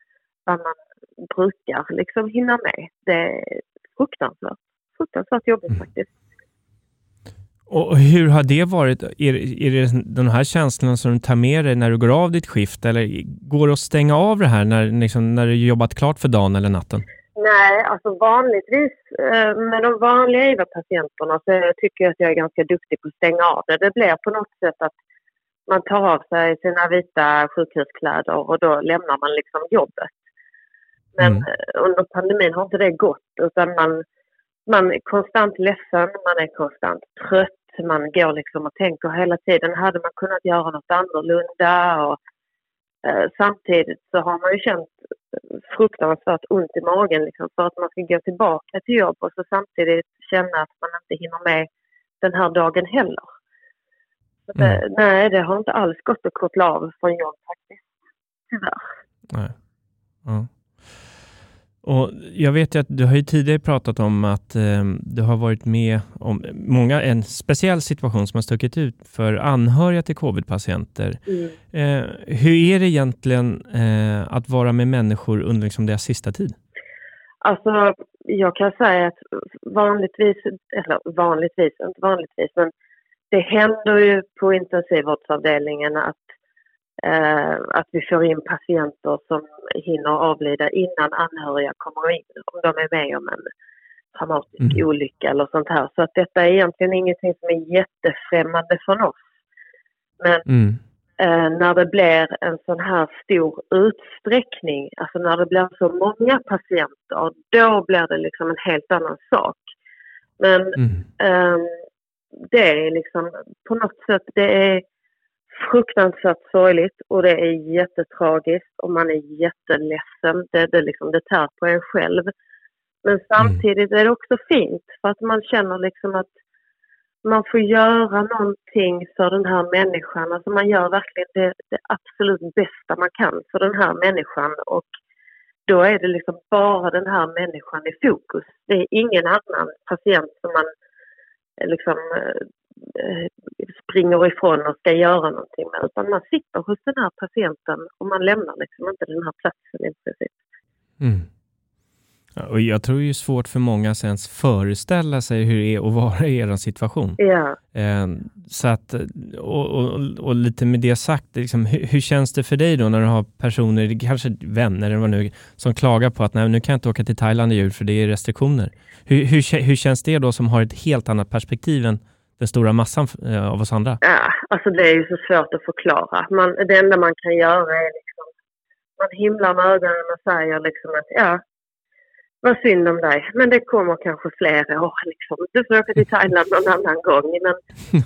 vad man brukar liksom hinna med. Det är fruktansvärt, fruktansvärt jobbigt mm. faktiskt. Och hur har det varit? Är, är det de här känslorna som du tar med dig när du går av ditt skift eller går det att stänga av det här när, liksom, när du jobbat klart för dagen eller natten? Nej, alltså vanligtvis eh, med de vanliga IVA-patienterna så tycker jag att jag är ganska duktig på att stänga av det. Det blir på något sätt att man tar av sig sina vita sjukhuskläder och då lämnar man liksom jobbet. Men mm. under pandemin har inte det gått utan man, man är konstant ledsen, man är konstant trött, man går liksom och tänker hela tiden, hade man kunnat göra något annorlunda? Och, eh, samtidigt så har man ju känt fruktansvärt ont i magen liksom, för att man ska gå tillbaka till jobb och så samtidigt känna att man inte hinner med den här dagen heller. Det, mm. Nej, det har inte alls gått att koppla av från jobb faktiskt. Tyvärr. Nej. Ja. Och jag vet ju att du har ju tidigare pratat om att eh, du har varit med om många, en speciell situation som har stuckit ut för anhöriga till covid-patienter. Mm. Eh, hur är det egentligen eh, att vara med människor under liksom deras sista tid? Alltså, jag kan säga att vanligtvis, eller vanligtvis, inte vanligtvis, men det händer ju på intensivvårdsavdelningen att att vi får in patienter som hinner avlida innan anhöriga kommer in, om de är med om en traumatisk mm. olycka eller sånt här. Så att detta är egentligen ingenting som är jättefrämmande för oss. Men mm. eh, när det blir en sån här stor utsträckning, alltså när det blir så många patienter, då blir det liksom en helt annan sak. Men mm. eh, det är liksom på något sätt, det är fruktansvärt sorgligt och det är jättetragiskt och man är jätteledsen. Det, det, liksom, det tär på en själv. Men samtidigt är det också fint för att man känner liksom att man får göra någonting för den här människan. Alltså man gör verkligen det, det absolut bästa man kan för den här människan och då är det liksom bara den här människan i fokus. Det är ingen annan patient som man eh, liksom Eh, springer ifrån och ska göra någonting med utan man sitter hos den här patienten och man lämnar liksom inte den här platsen i princip. Mm. Ja, och jag tror det är svårt för många att ens föreställa sig hur det är att vara i er situation. Ja. Eh, så att, och, och, och, lite med det sagt, liksom, hur, hur, känns det för dig då när du har personer, kanske vänner eller vad nu, som klagar på att nej, nu kan jag inte åka till Thailand i jul för det är restriktioner. Hur, hur, hur känns det då som har ett helt annat perspektiv än den stora massan eh, av oss andra? Ja, alltså det är ju så svårt att förklara. Man, det enda man kan göra är liksom, man himlar med ögonen och säger liksom att ja, vad synd om dig, men det kommer kanske fler år. Liksom. Du får åka till Thailand någon annan gång, men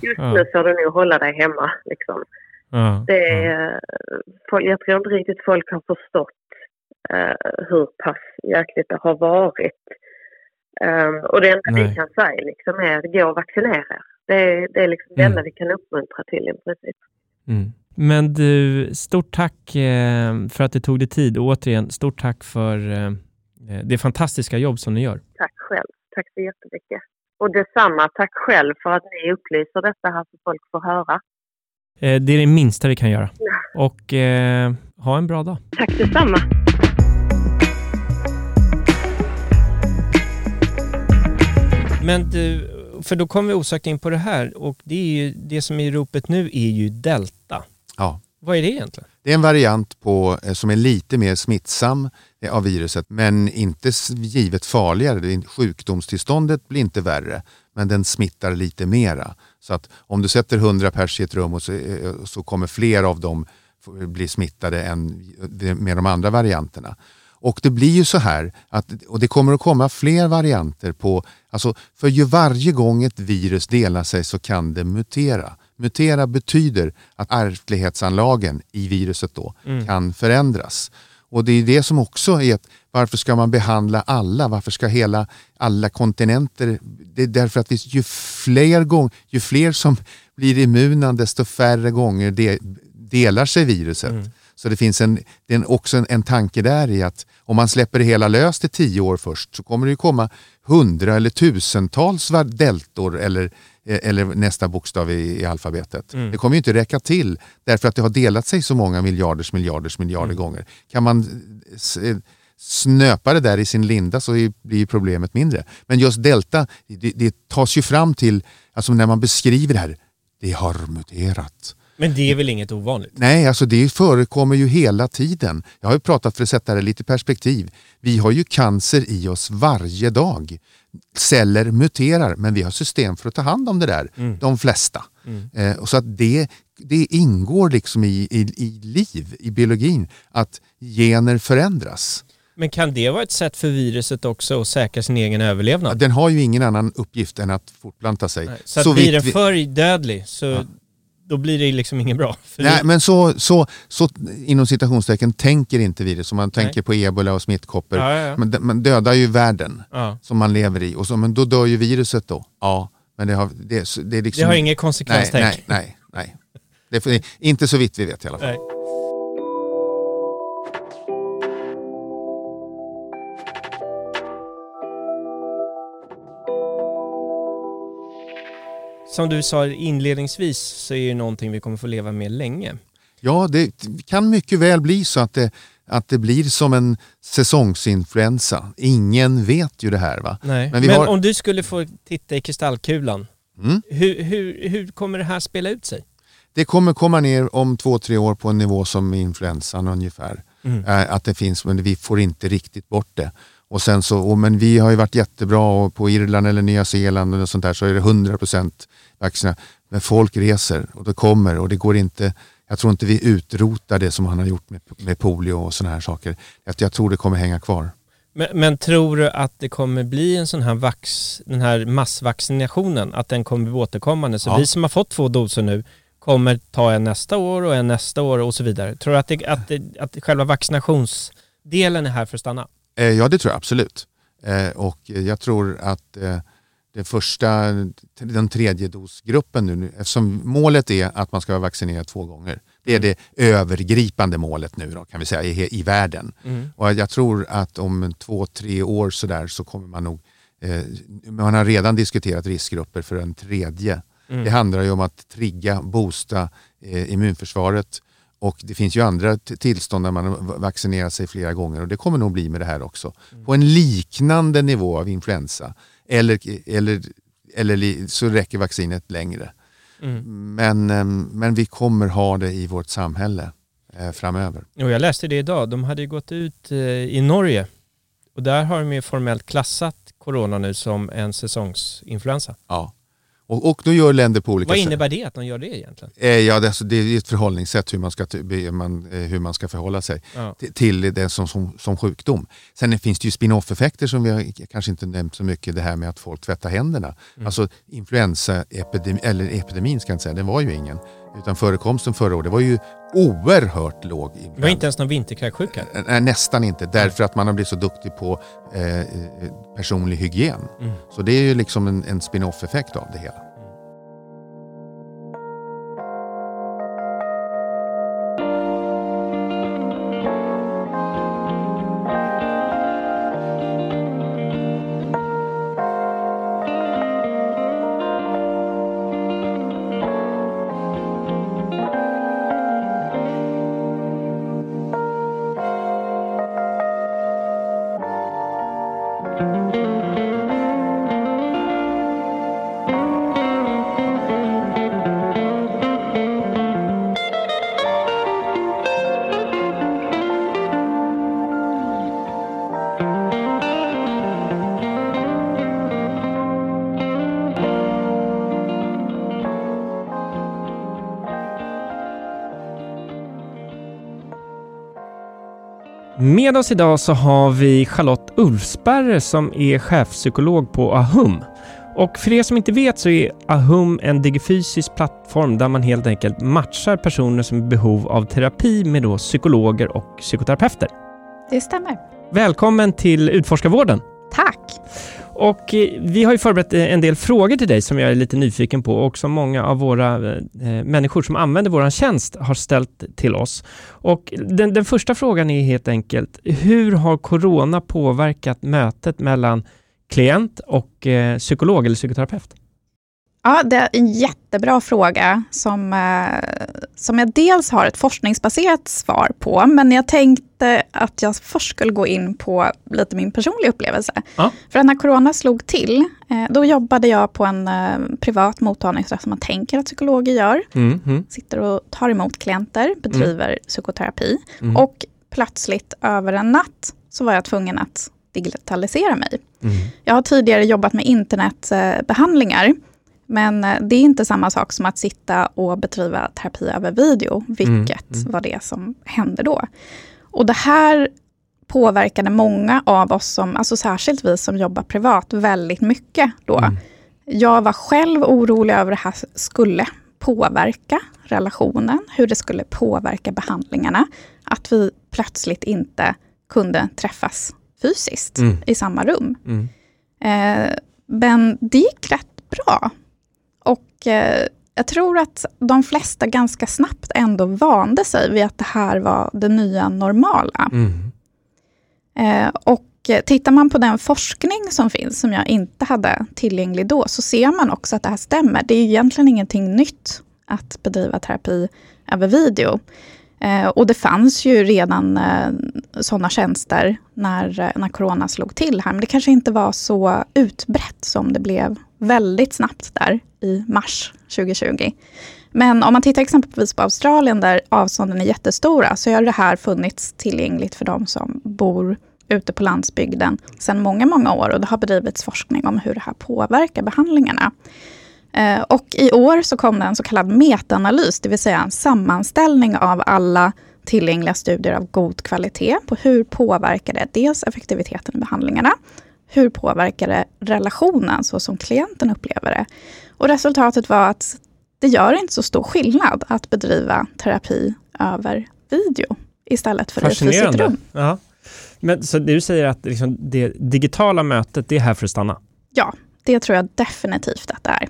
just ja. nu får du nog hålla dig hemma. Liksom. Ja, det är, ja. Jag tror inte riktigt folk har förstått uh, hur pass jäkligt det har varit. Um, och det enda Nej. vi kan säga liksom, är gå och vaccinera er. Det är, det är liksom det enda mm. vi kan uppmuntra till i princip. Mm. Men du, stort tack eh, för att du tog dig tid och återigen, stort tack för eh, det fantastiska jobb som ni gör. Tack själv. Tack så jättemycket. Och detsamma, tack själv för att ni upplyser detta här så folk får höra. Eh, det är det minsta vi kan göra. Och eh, ha en bra dag. Tack detsamma. Men du, för då kommer vi osökt in på det här och det, är ju, det som är i ropet nu är ju delta. Ja. Vad är det egentligen? Det är en variant på, eh, som är lite mer smittsam eh, av viruset men inte givet farligare. Sjukdomstillståndet blir inte värre men den smittar lite mera. Så att om du sätter 100 pers i ett rum och så, eh, så kommer fler av dem bli smittade än med de andra varianterna. Och det blir ju så här, att, och det kommer att komma fler varianter på, alltså för ju varje gång ett virus delar sig så kan det mutera. Mutera betyder att ärftlighetsanlagen i viruset då mm. kan förändras. Och det är det som också är att varför ska man behandla alla? Varför ska hela, alla kontinenter... Det är därför att ju, fler gång, ju fler som blir immuna desto färre gånger de, delar sig viruset. Mm. Så det finns en, det är också en, en tanke där i att om man släpper det hela löst i tio år först så kommer det komma hundra eller tusentals deltor eller, eh, eller nästa bokstav i, i alfabetet. Mm. Det kommer ju inte räcka till därför att det har delat sig så många miljarders miljarders miljarder mm. gånger. Kan man eh, snöpa det där i sin linda så blir problemet mindre. Men just delta, det, det tas ju fram till, alltså när man beskriver det här, det har muterat. Men det är väl inget ovanligt? Nej, alltså det förekommer ju hela tiden. Jag har ju pratat för att sätta det lite i perspektiv. Vi har ju cancer i oss varje dag. Celler muterar, men vi har system för att ta hand om det där, mm. de flesta. Mm. Eh, så att det, det ingår liksom i, i, i liv, i biologin, att gener förändras. Men kan det vara ett sätt för viruset också att säkra sin egen överlevnad? Ja, den har ju ingen annan uppgift än att fortplanta sig. Nej, så, så blir den för dödlig så ja. Då blir det liksom inget bra. Nej, men så, så, så inom citationstecken tänker inte virus. Om man tänker Nej. på ebola och smittkoppor. Ja, ja, man, man dödar ju världen som man lever i. Och så, men då dör ju viruset då. Ja, men det har, det, det liksom, det har inget konsekvenstänk. Nej, nej, nej. nej. Det är, inte så vitt vi vet i alla fall. Nej. Som du sa inledningsvis så är det någonting vi kommer få leva med länge. Ja, det kan mycket väl bli så att det, att det blir som en säsongsinfluensa. Ingen vet ju det här. va? Nej. Men, Men har... om du skulle få titta i kristallkulan, mm. hur, hur, hur kommer det här spela ut sig? Det kommer komma ner om två, tre år på en nivå som influensan ungefär. Mm. Äh, att det finns, men vi får inte riktigt bort det. Och sen så, och, men vi har ju varit jättebra och på Irland eller Nya Zeeland och sånt där så är det 100% vaccination. Men folk reser och det kommer och det går inte, jag tror inte vi utrotar det som han har gjort med, med polio och sådana här saker. Jag, tror det kommer hänga kvar. Men, men, tror du att det kommer bli en sån här, vax, den här massvaccinationen, att den kommer bli återkommande? Så ja. vi som har fått två doser nu kommer ta en nästa år och en nästa år och så vidare. Tror du att, det, att, det, att själva vaccinationsdelen är här för att stanna? Eh, ja, det tror jag absolut. Eh, och jag tror att eh, den första, den tredje dosgruppen nu, eftersom målet är att man ska vara vaccinerad två gånger. Det är mm. det övergripande målet nu då, kan vi säga i, i världen. Mm. Och jag tror att om två, tre år så där så kommer man nog, eh, man har redan diskuterat riskgrupper för en tredje. Mm. Det handlar ju om att trigga, boosta eh, immunförsvaret och det finns ju andra tillstånd där man vaccinerar sig flera gånger och det kommer nog bli med det här också. Mm. På en liknande nivå av influensa. Eller, eller, eller så räcker vaccinet längre. Mm. Men, ehm, men vi kommer ha det i vårt samhälle eh, framöver. Och jag läste det idag, de hade gått ut eh, i Norge och där har de ju formellt klassat corona nu som en säsongsinfluensa. Ja. Och, och då gör länder på olika sätt. Vad innebär det att de gör det egentligen? Eh, ja, det, alltså, det är ett förhållningssätt hur man ska, man, eh, hur man ska förhålla sig ja. till det som, som, som, sjukdom. Sen finns det ju spin-off-effekter som vi har, kanske inte nämnt så mycket. Det här med att folk tvättar händerna. Mm. Alltså influensaepidemin, eller epidemin ska jag inte säga, den var ju ingen. Utan förekomsten förra året var ju oerhört låg. Det var inte ens någon vinterkräksjuka? Nej, nästan inte. Därför att man har blivit så duktig på eh, personlig hygien. Mm. Så det är ju liksom en, en spin-off-effekt av det hela. Med oss idag så har vi Charlotte Ulfsberger som är chefpsykolog på Ahum. Och för er som inte vet så är Ahum en digifysisk plattform där man helt enkelt matchar personer som är i behov av terapi med då psykologer och psykoterapeuter. Det stämmer. Välkommen till Utforskarvården. Och eh, vi har ju förberett eh, en del frågor till dig som jag är lite nyfiken på och som många av våra eh, eh människor som använder vår tjänst har ställt till oss. Och den, den första frågan är helt enkelt, hur har corona påverkat mötet mellan klient och eh, psykolog eller psykoterapeut? Ja, det är en jättebra fråga som, eh, som jag dels har ett forskningsbaserat svar på, men jag tänkte att jag först skulle gå in på lite min personliga upplevelse. Ja. För när corona slog till, eh, då jobbade jag på en eh, privat mottagning, som man tänker att psykologer gör. Mm, mm. Sitter och tar emot klienter, bedriver mm. psykoterapi. Mm. Och plötsligt över en natt så var jag tvungen att digitalisera mig. Mm. Jag har tidigare jobbat med internetbehandlingar. Men eh, det är inte samma sak som att sitta och bedriva terapi över video, vilket mm, mm. var det som hände då. Och det här påverkade många av oss, som, alltså särskilt vi som jobbar privat, väldigt mycket då. Mm. Jag var själv orolig över det här skulle påverka relationen, hur det skulle påverka behandlingarna. Att vi plötsligt inte kunde träffas fysiskt mm. i samma rum. Mm. Eh, men det gick rätt bra. Och eh, jag tror att de flesta ganska snabbt ändå vande sig vid att det här var det nya normala. Mm. Eh, och tittar man på den forskning som finns, som jag inte hade tillgänglig då, så ser man också att det här stämmer. Det är egentligen ingenting nytt att bedriva terapi över video. Eh, och det fanns ju redan eh, sådana tjänster när, när corona slog till här, men det kanske inte var så utbrett som det blev väldigt snabbt där i mars 2020. Men om man tittar exempelvis på Australien där avstånden är jättestora, så har det här funnits tillgängligt för de som bor ute på landsbygden sedan många, många år och det har bedrivits forskning om hur det här påverkar behandlingarna. Eh, och i år så kom det en så kallad metaanalys, det vill säga en sammanställning av alla tillgängliga studier av god kvalitet på hur påverkar det dels effektiviteten i behandlingarna, hur påverkar det relationen så som klienten upplever det. Och resultatet var att det gör inte så stor skillnad att bedriva terapi över video istället för i ett fysiskt rum. Ja. Men så du säger att liksom det digitala mötet, det är här för att stanna? Ja, det tror jag definitivt att det är.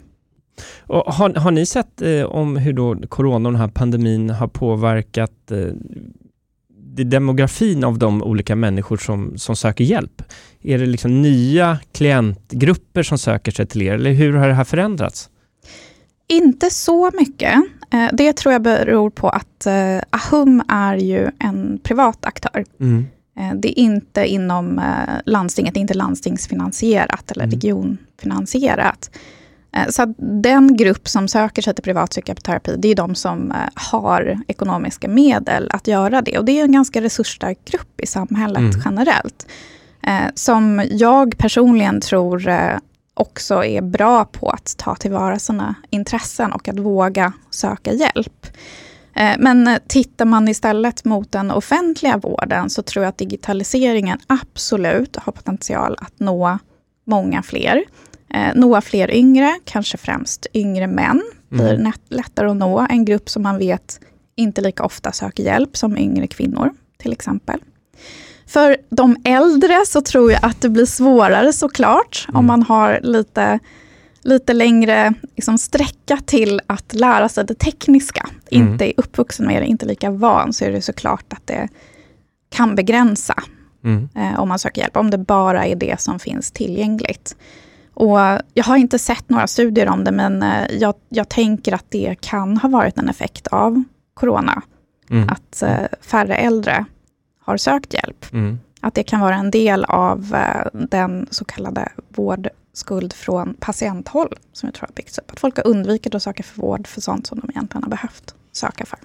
Och har, har ni sett eh, om hur då corona och den här pandemin har påverkat eh, demografin av de olika människor som, som söker hjälp? Är det liksom nya klientgrupper som söker sig till er, eller hur har det här förändrats? Inte så mycket. Eh, det tror jag beror på att eh, Ahum är ju en privat aktör. Mm. Eh, det är inte inom landstinget, det är inte landstingsfinansierat eller mm. regionfinansierat. Så den grupp som söker sig till privatpsykoterapi, det är de som har ekonomiska medel att göra det. Och det är en ganska resursstark grupp i samhället mm. generellt. Som jag personligen tror också är bra på att ta tillvara sina intressen och att våga söka hjälp. Eh, men tittar man istället mot den offentliga vården så tror jag att digitaliseringen absolut har potential att nå många fler. Eh, nå fler yngre, kanske främst yngre män, blir mm. lättare att nå. En grupp som man vet inte lika ofta söker hjälp som yngre kvinnor till exempel. För de äldre så tror jag att det blir svårare såklart, mm. om man har lite, lite längre liksom, sträcka till att lära sig det tekniska. Mm. Inte är uppvuxen med det, inte lika van, så är det såklart att det kan begränsa mm. eh, om man söker hjälp, om det bara är det som finns tillgängligt. Och jag har inte sett några studier om det, men eh, jag, jag tänker att det kan ha varit en effekt av corona. Mm. Att eh, färre äldre har sökt hjälp. Mm. Att det kan vara en del av eh, den så kallade vårdskuld från patienthåll, som jag tror har byggts upp. Att folk har undvikit att söka för vård för sånt som de egentligen har behövt söka för.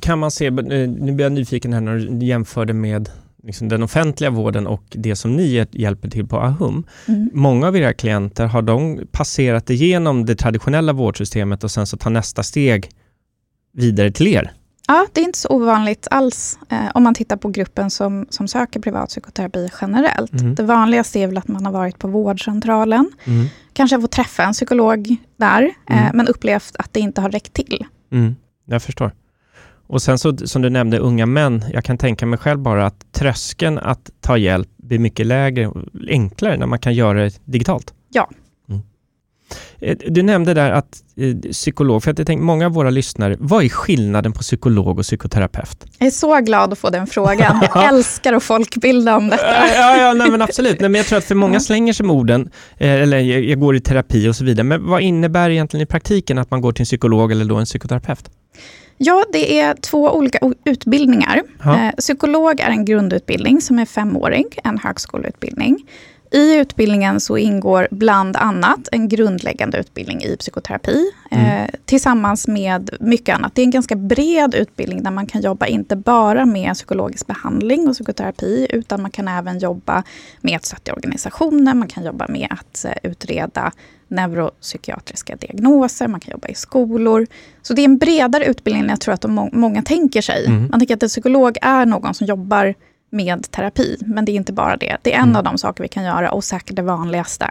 Kan man se, nu blir jag nyfiken här när du jämförde med liksom den offentliga vården och det som ni hjälper till på Ahum. Mm. Många av era klienter, har de passerat igenom det traditionella vårdsystemet och sen så tar nästa steg vidare till er? Ja, det är inte så ovanligt alls eh, om man tittar på gruppen som, som söker privatpsykoterapi generellt. Mm. Det vanligaste är väl att man har varit på vårdcentralen, mm. kanske fått träffa en psykolog där, eh, mm. men upplevt att det inte har räckt till. Mm. Jag förstår. Och sen så, som du nämnde, unga män. Jag kan tänka mig själv bara att tröskeln att ta hjälp blir mycket lägre enklare när man kan göra det digitalt. Ja, Eh, du nämnde där att eh, psykolog, för att jag tänkte många av våra lyssnare, vad är skillnaden på psykolog och psykoterapeut? Jag är så glad att få den frågan. Jag älskar att folkbilda om detta. ja, ja nej, men absolut. Nej, men jag tror att för många slänger sig med orden, eh, eller jag går i terapi och så vidare. Men vad innebär egentligen i praktiken att man går till en psykolog eller då en psykoterapeut? Ja, det är två olika utbildningar. Ja. Psykolog är en grundutbildning som är femårig, en högskoleutbildning. I utbildningen så ingår bland annat en grundläggande utbildning i psykoterapi mm. eh, tillsammans med mycket annat. Det är en ganska bred utbildning där man kan jobba inte bara med psykologisk behandling och psykoterapi utan man kan även jobba med att stötta organisationer, man kan jobba med att eh, utreda neuropsykiatriska diagnoser, man kan jobba i skolor. Så det är en bredare utbildning än jag tror att de må många tänker sig. Mm. Man tänker att en psykolog är någon som jobbar med terapi. Men det är inte bara det. Det är en mm. av de saker vi kan göra och säkert det vanligaste.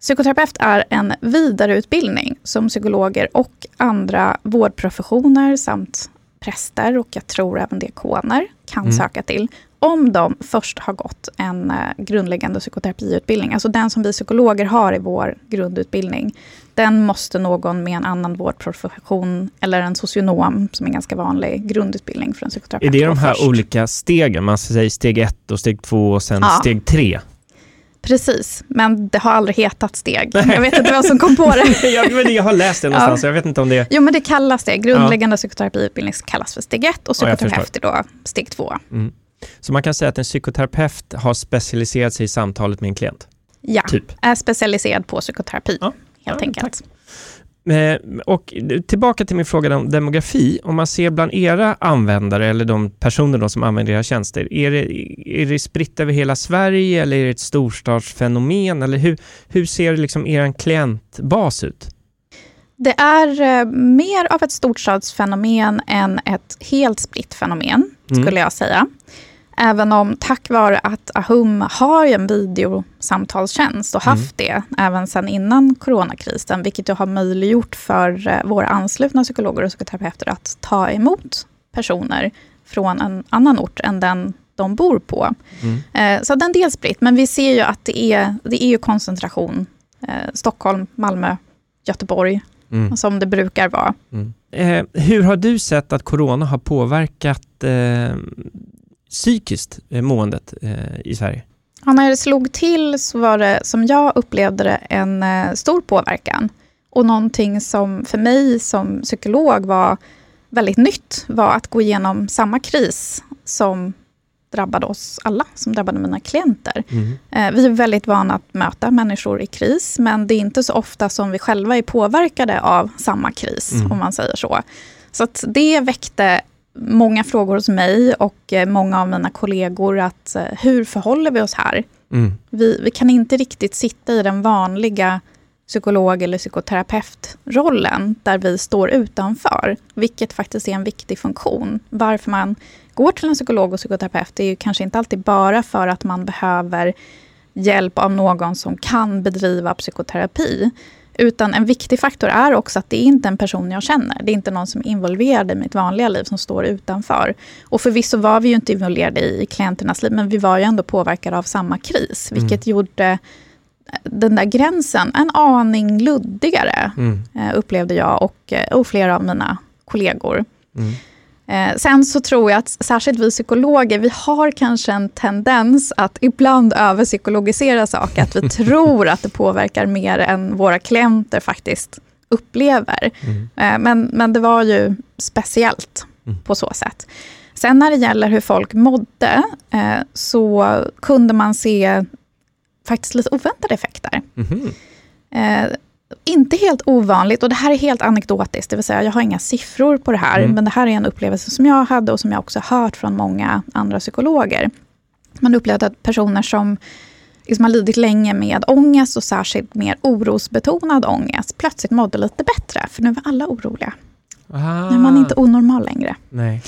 Psykoterapeut är en vidareutbildning som psykologer och andra vårdprofessioner samt präster och jag tror även diakoner kan mm. söka till om de först har gått en uh, grundläggande psykoterapiutbildning, alltså den som vi psykologer har i vår grundutbildning, den måste någon med en annan vårdprofession eller en socionom, som är en ganska vanlig grundutbildning för en psykoterapeut. Är det de här först. olika stegen? Man säger steg ett och steg två och sen ja. steg tre? Precis, men det har aldrig hetat steg. Jag vet inte vem som kom på det. jag, jag har läst det någonstans, ja. jag vet inte om det... Jo, men det kallas det. Grundläggande ja. psykoterapiutbildning kallas för steg ett och psykoterapeut är då steg två. Mm. Så man kan säga att en psykoterapeut har specialiserat sig i samtalet med en klient? Ja, typ. är specialiserad på psykoterapi, ja. helt ja, enkelt. Eh, och tillbaka till min fråga om demografi. Om man ser bland era användare eller de personer då som använder era tjänster, är det, är det spritt över hela Sverige eller är det ett storstadsfenomen? Eller hur, hur ser liksom er klientbas ut? Det är eh, mer av ett storstadsfenomen än ett helt spritt fenomen, mm. skulle jag säga. Även om tack vare att Ahum har en videosamtalstjänst och haft mm. det även sedan innan coronakrisen, vilket har möjliggjort för eh, våra anslutna psykologer och psykoterapeuter att ta emot personer från en annan ort än den de bor på. Mm. Eh, så den är spritt, men vi ser ju att det är, det är ju koncentration. Eh, Stockholm, Malmö, Göteborg, mm. som det brukar vara. Mm. Eh, hur har du sett att corona har påverkat eh, psykiskt eh, måendet eh, i Sverige? Ja, när det slog till så var det, som jag upplevde det, en eh, stor påverkan. Och någonting som för mig som psykolog var väldigt nytt var att gå igenom samma kris som drabbade oss alla, som drabbade mina klienter. Mm. vi är väldigt vana att möta människor i kris, men det är inte så ofta som vi själva är påverkade av samma kris, mm. om man säger så. Så det väckte många frågor hos mig och eh, många av mina kollegor att eh, hur förhåller vi oss här? Mm. Vi, vi kan inte riktigt sitta i den vanliga psykolog eller psykoterapeutrollen där vi står utanför, vilket faktiskt är en viktig funktion. Varför man går till en psykolog och psykoterapeut är ju kanske inte alltid bara för att man behöver hjälp av någon som kan bedriva psykoterapi, utan en viktig faktor är också att det är inte en person jag känner. Det är inte någon som är involverad i mitt vanliga liv som står utanför. Och förvisso var vi ju inte involverade i klienternas liv, men vi var ju ändå påverkade av samma kris. Mm. Vilket gjorde den där gränsen en aning luddigare, mm. Eh, upplevde jag och, eh, och flera av mina kollegor. Mm. Eh, sen så tror jag att särskilt vi psykologer, vi har kanske en tendens att ibland överpsykologisera saker. Att vi tror att det påverkar mer än våra klienter faktiskt upplever. Mm. Eh, men, men det var ju speciellt mm. på så sätt. Sen när det gäller hur folk mådde, eh, så kunde man se faktiskt lite oväntade effekter. Mm. Inte helt ovanligt, och det här är helt anekdotiskt, det vill säga jag har inga siffror på det här, mm. men det här är en upplevelse som jag hade och som jag också hört från många andra psykologer. Man upplevde att personer som liksom har lidit länge med ångest och särskilt mer orosbetonad ångest, plötsligt mådde lite bättre, för nu var alla oroliga. Ah. Nu är man inte onormal längre. Nej.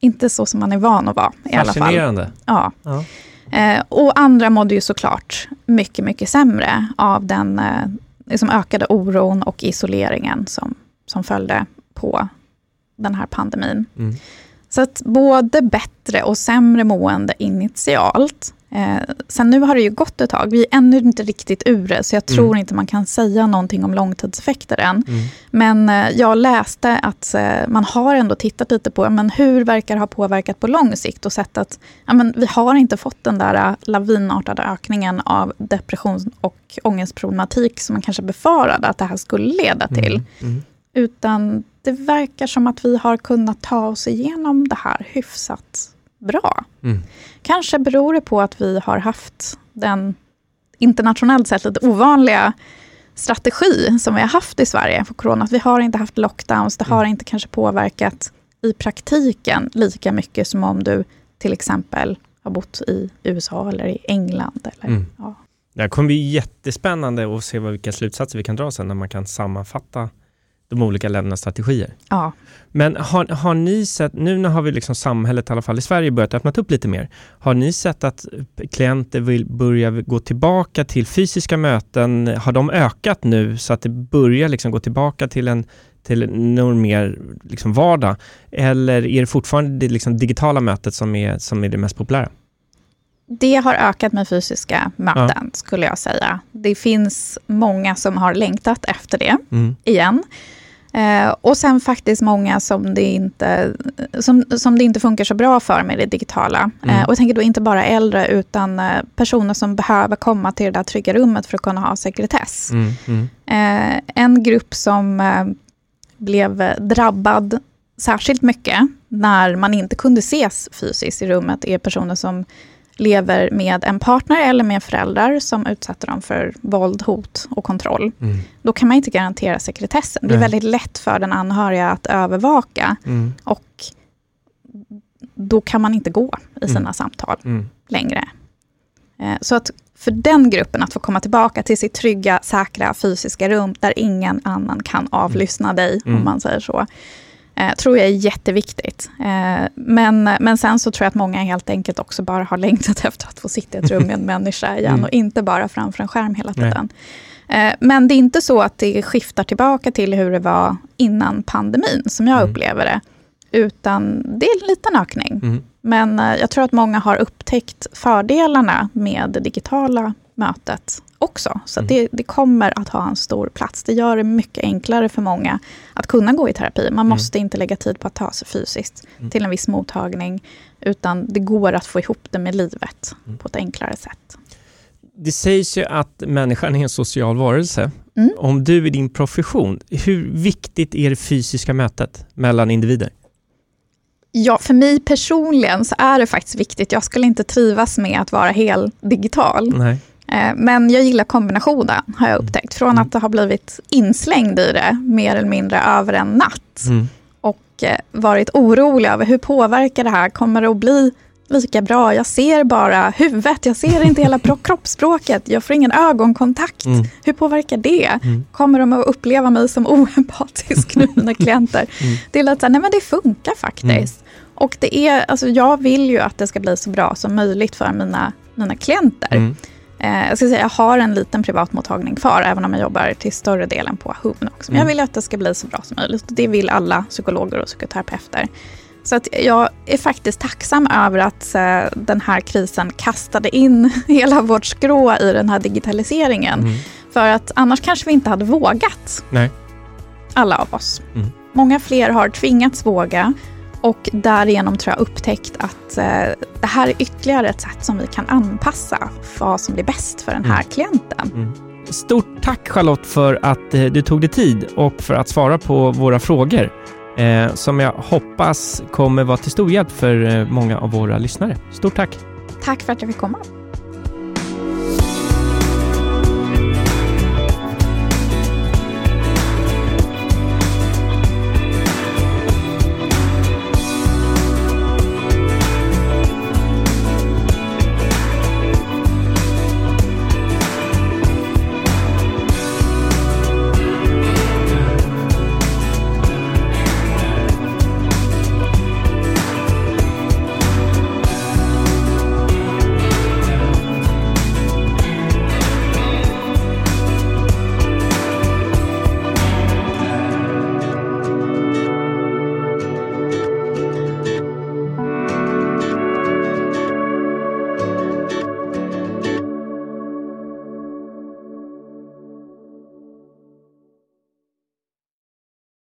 Inte så som man är van att vara i alla fall. Fascinerande. Ja. ja. Eh, och andra mådde ju såklart mycket, mycket sämre av den eh, liksom ökade oron och isoleringen som, som följde på den här pandemin. Mm. Så att både bättre och sämre mående initialt. Eh, sen nu har det ju gått ett tag, vi är ännu inte riktigt ur det, så jag tror mm. inte man kan säga någonting om långtidseffekter än. Mm. Men eh, jag läste att eh, man har ändå tittat lite på men hur verkar ha påverkat på lång sikt och sett att ja, men vi har inte fått den där eh, lavinartade ökningen av depression och ångestproblematik som man kanske befarade att det här skulle leda till. Mm. mm. Utan det verkar som att vi har kunnat ta oss igenom det här hyfsat bra. Kanske beror det på att vi har haft den internationellt sett lite ovanliga strategi som vi har haft i Sverige för corona. vi har inte haft lockdowns, det har mm. inte kanske påverkat i praktiken lika mycket som om du till exempel har bott i USA eller i England. Eller, mm. ja. Det kommer bli jättespännande att se vilka slutsatser vi kan dra sen när man kan sammanfatta de olika ländernas strategier. Ja. Men har, har ni sett, nu när har vi liksom samhället i alla fall i Sverige börjat öppna upp lite mer. Har ni sett att klienter vill börja gå tillbaka till fysiska möten? Har de ökat nu så att det börjar liksom gå tillbaka till en till någon mer liksom vardag? Eller är det fortfarande det liksom digitala mötet som är, som är det mest populära? Det har ökat med fysiska möten, ja. skulle jag säga. Det finns många som har längtat efter det mm. igen. Eh, och sen faktiskt många som det, inte, som, som det inte funkar så bra för med det digitala. Mm. Eh, och jag tänker då inte bara äldre, utan eh, personer som behöver komma till det där trygga rummet för att kunna ha sekretess. Mm. Mm. Eh, en grupp som eh, blev drabbad särskilt mycket när man inte kunde ses fysiskt i rummet är personer som lever med en partner eller med föräldrar som utsätter dem för våld, hot och kontroll. Mm. Då kan man inte garantera sekretessen. Det är väldigt lätt för den anhöriga att övervaka. Mm. Och då kan man inte gå i sina mm. samtal mm. längre. Eh, så att för den gruppen att få komma tillbaka till sitt trygga, säkra fysiska rum, där ingen annan kan avlyssna dig, om mm. man säger så eh, tror jag är jätteviktigt. Eh, men, men sen så tror jag att många helt enkelt också bara har längtat efter att få sitta i ett rum med en människa igen mm. och inte bara framför en skärm hela tiden. Eh, men det är inte så att det skiftar tillbaka till hur det var innan pandemin, som jag mm. upplever det. Utan det är en liten ökning. Mm. Men eh, jag tror att många har upptäckt fördelarna med det digitala mötet också. Så mm. det, det, kommer att ha en stor plats. Det gör det mycket enklare för många att kunna gå i terapi. Man mm. måste inte lägga tid på att ta sig fysiskt mm. till en viss mottagning. Utan det går att få ihop det med livet mm. på ett enklare sätt. Det sägs ju att människan är en social varelse. Mm. Om du i din profession, hur viktigt är det fysiska mötet mellan individer? Ja, för mig personligen så är det faktiskt viktigt. Jag skulle inte trivas med att vara helt digital. Nej. Eh, men jag gillar kombinationen, har jag upptäckt. Från mm. att ha blivit inslängd i det, mer eller mindre över en natt. Mm. Och eh, varit orolig över hur påverkar det här? Kommer det att bli lika bra? Jag ser bara huvudet, jag ser inte hela kroppsspråket. Jag får ingen ögonkontakt. Mm. Hur påverkar det? Mm. Kommer de att uppleva mig som oempatisk nu, mina klienter? Mm. Det är lite så här, nej men det funkar faktiskt. Mm. Och det är, alltså jag vill ju att det ska bli så bra som möjligt för mina, mina klienter. Eh, jag ska säga, jag har en liten privatmottagning kvar, även om jag jobbar till större delen på HUM också. Men jag mm. vill att det ska bli så bra som möjligt. Det vill alla psykologer och psykoterapeuter. Så att jag är faktiskt tacksam över att eh, den här krisen kastade in hela vårt skrå i den här digitaliseringen. Mm. För att annars kanske vi inte hade vågat. Nej. Alla av oss. Mm. Många fler har tvingats våga och därigenom tror jag upptäckt att eh, det här är ytterligare ett sätt som vi kan anpassa vad som blir bäst för den här mm. klienten. Mm. Stort tack Charlotte för att eh, du tog dig tid och för att svara på våra frågor eh, som jag hoppas kommer vara till stor hjälp för eh, många av våra lyssnare. Stort tack! Tack för att jag fick komma.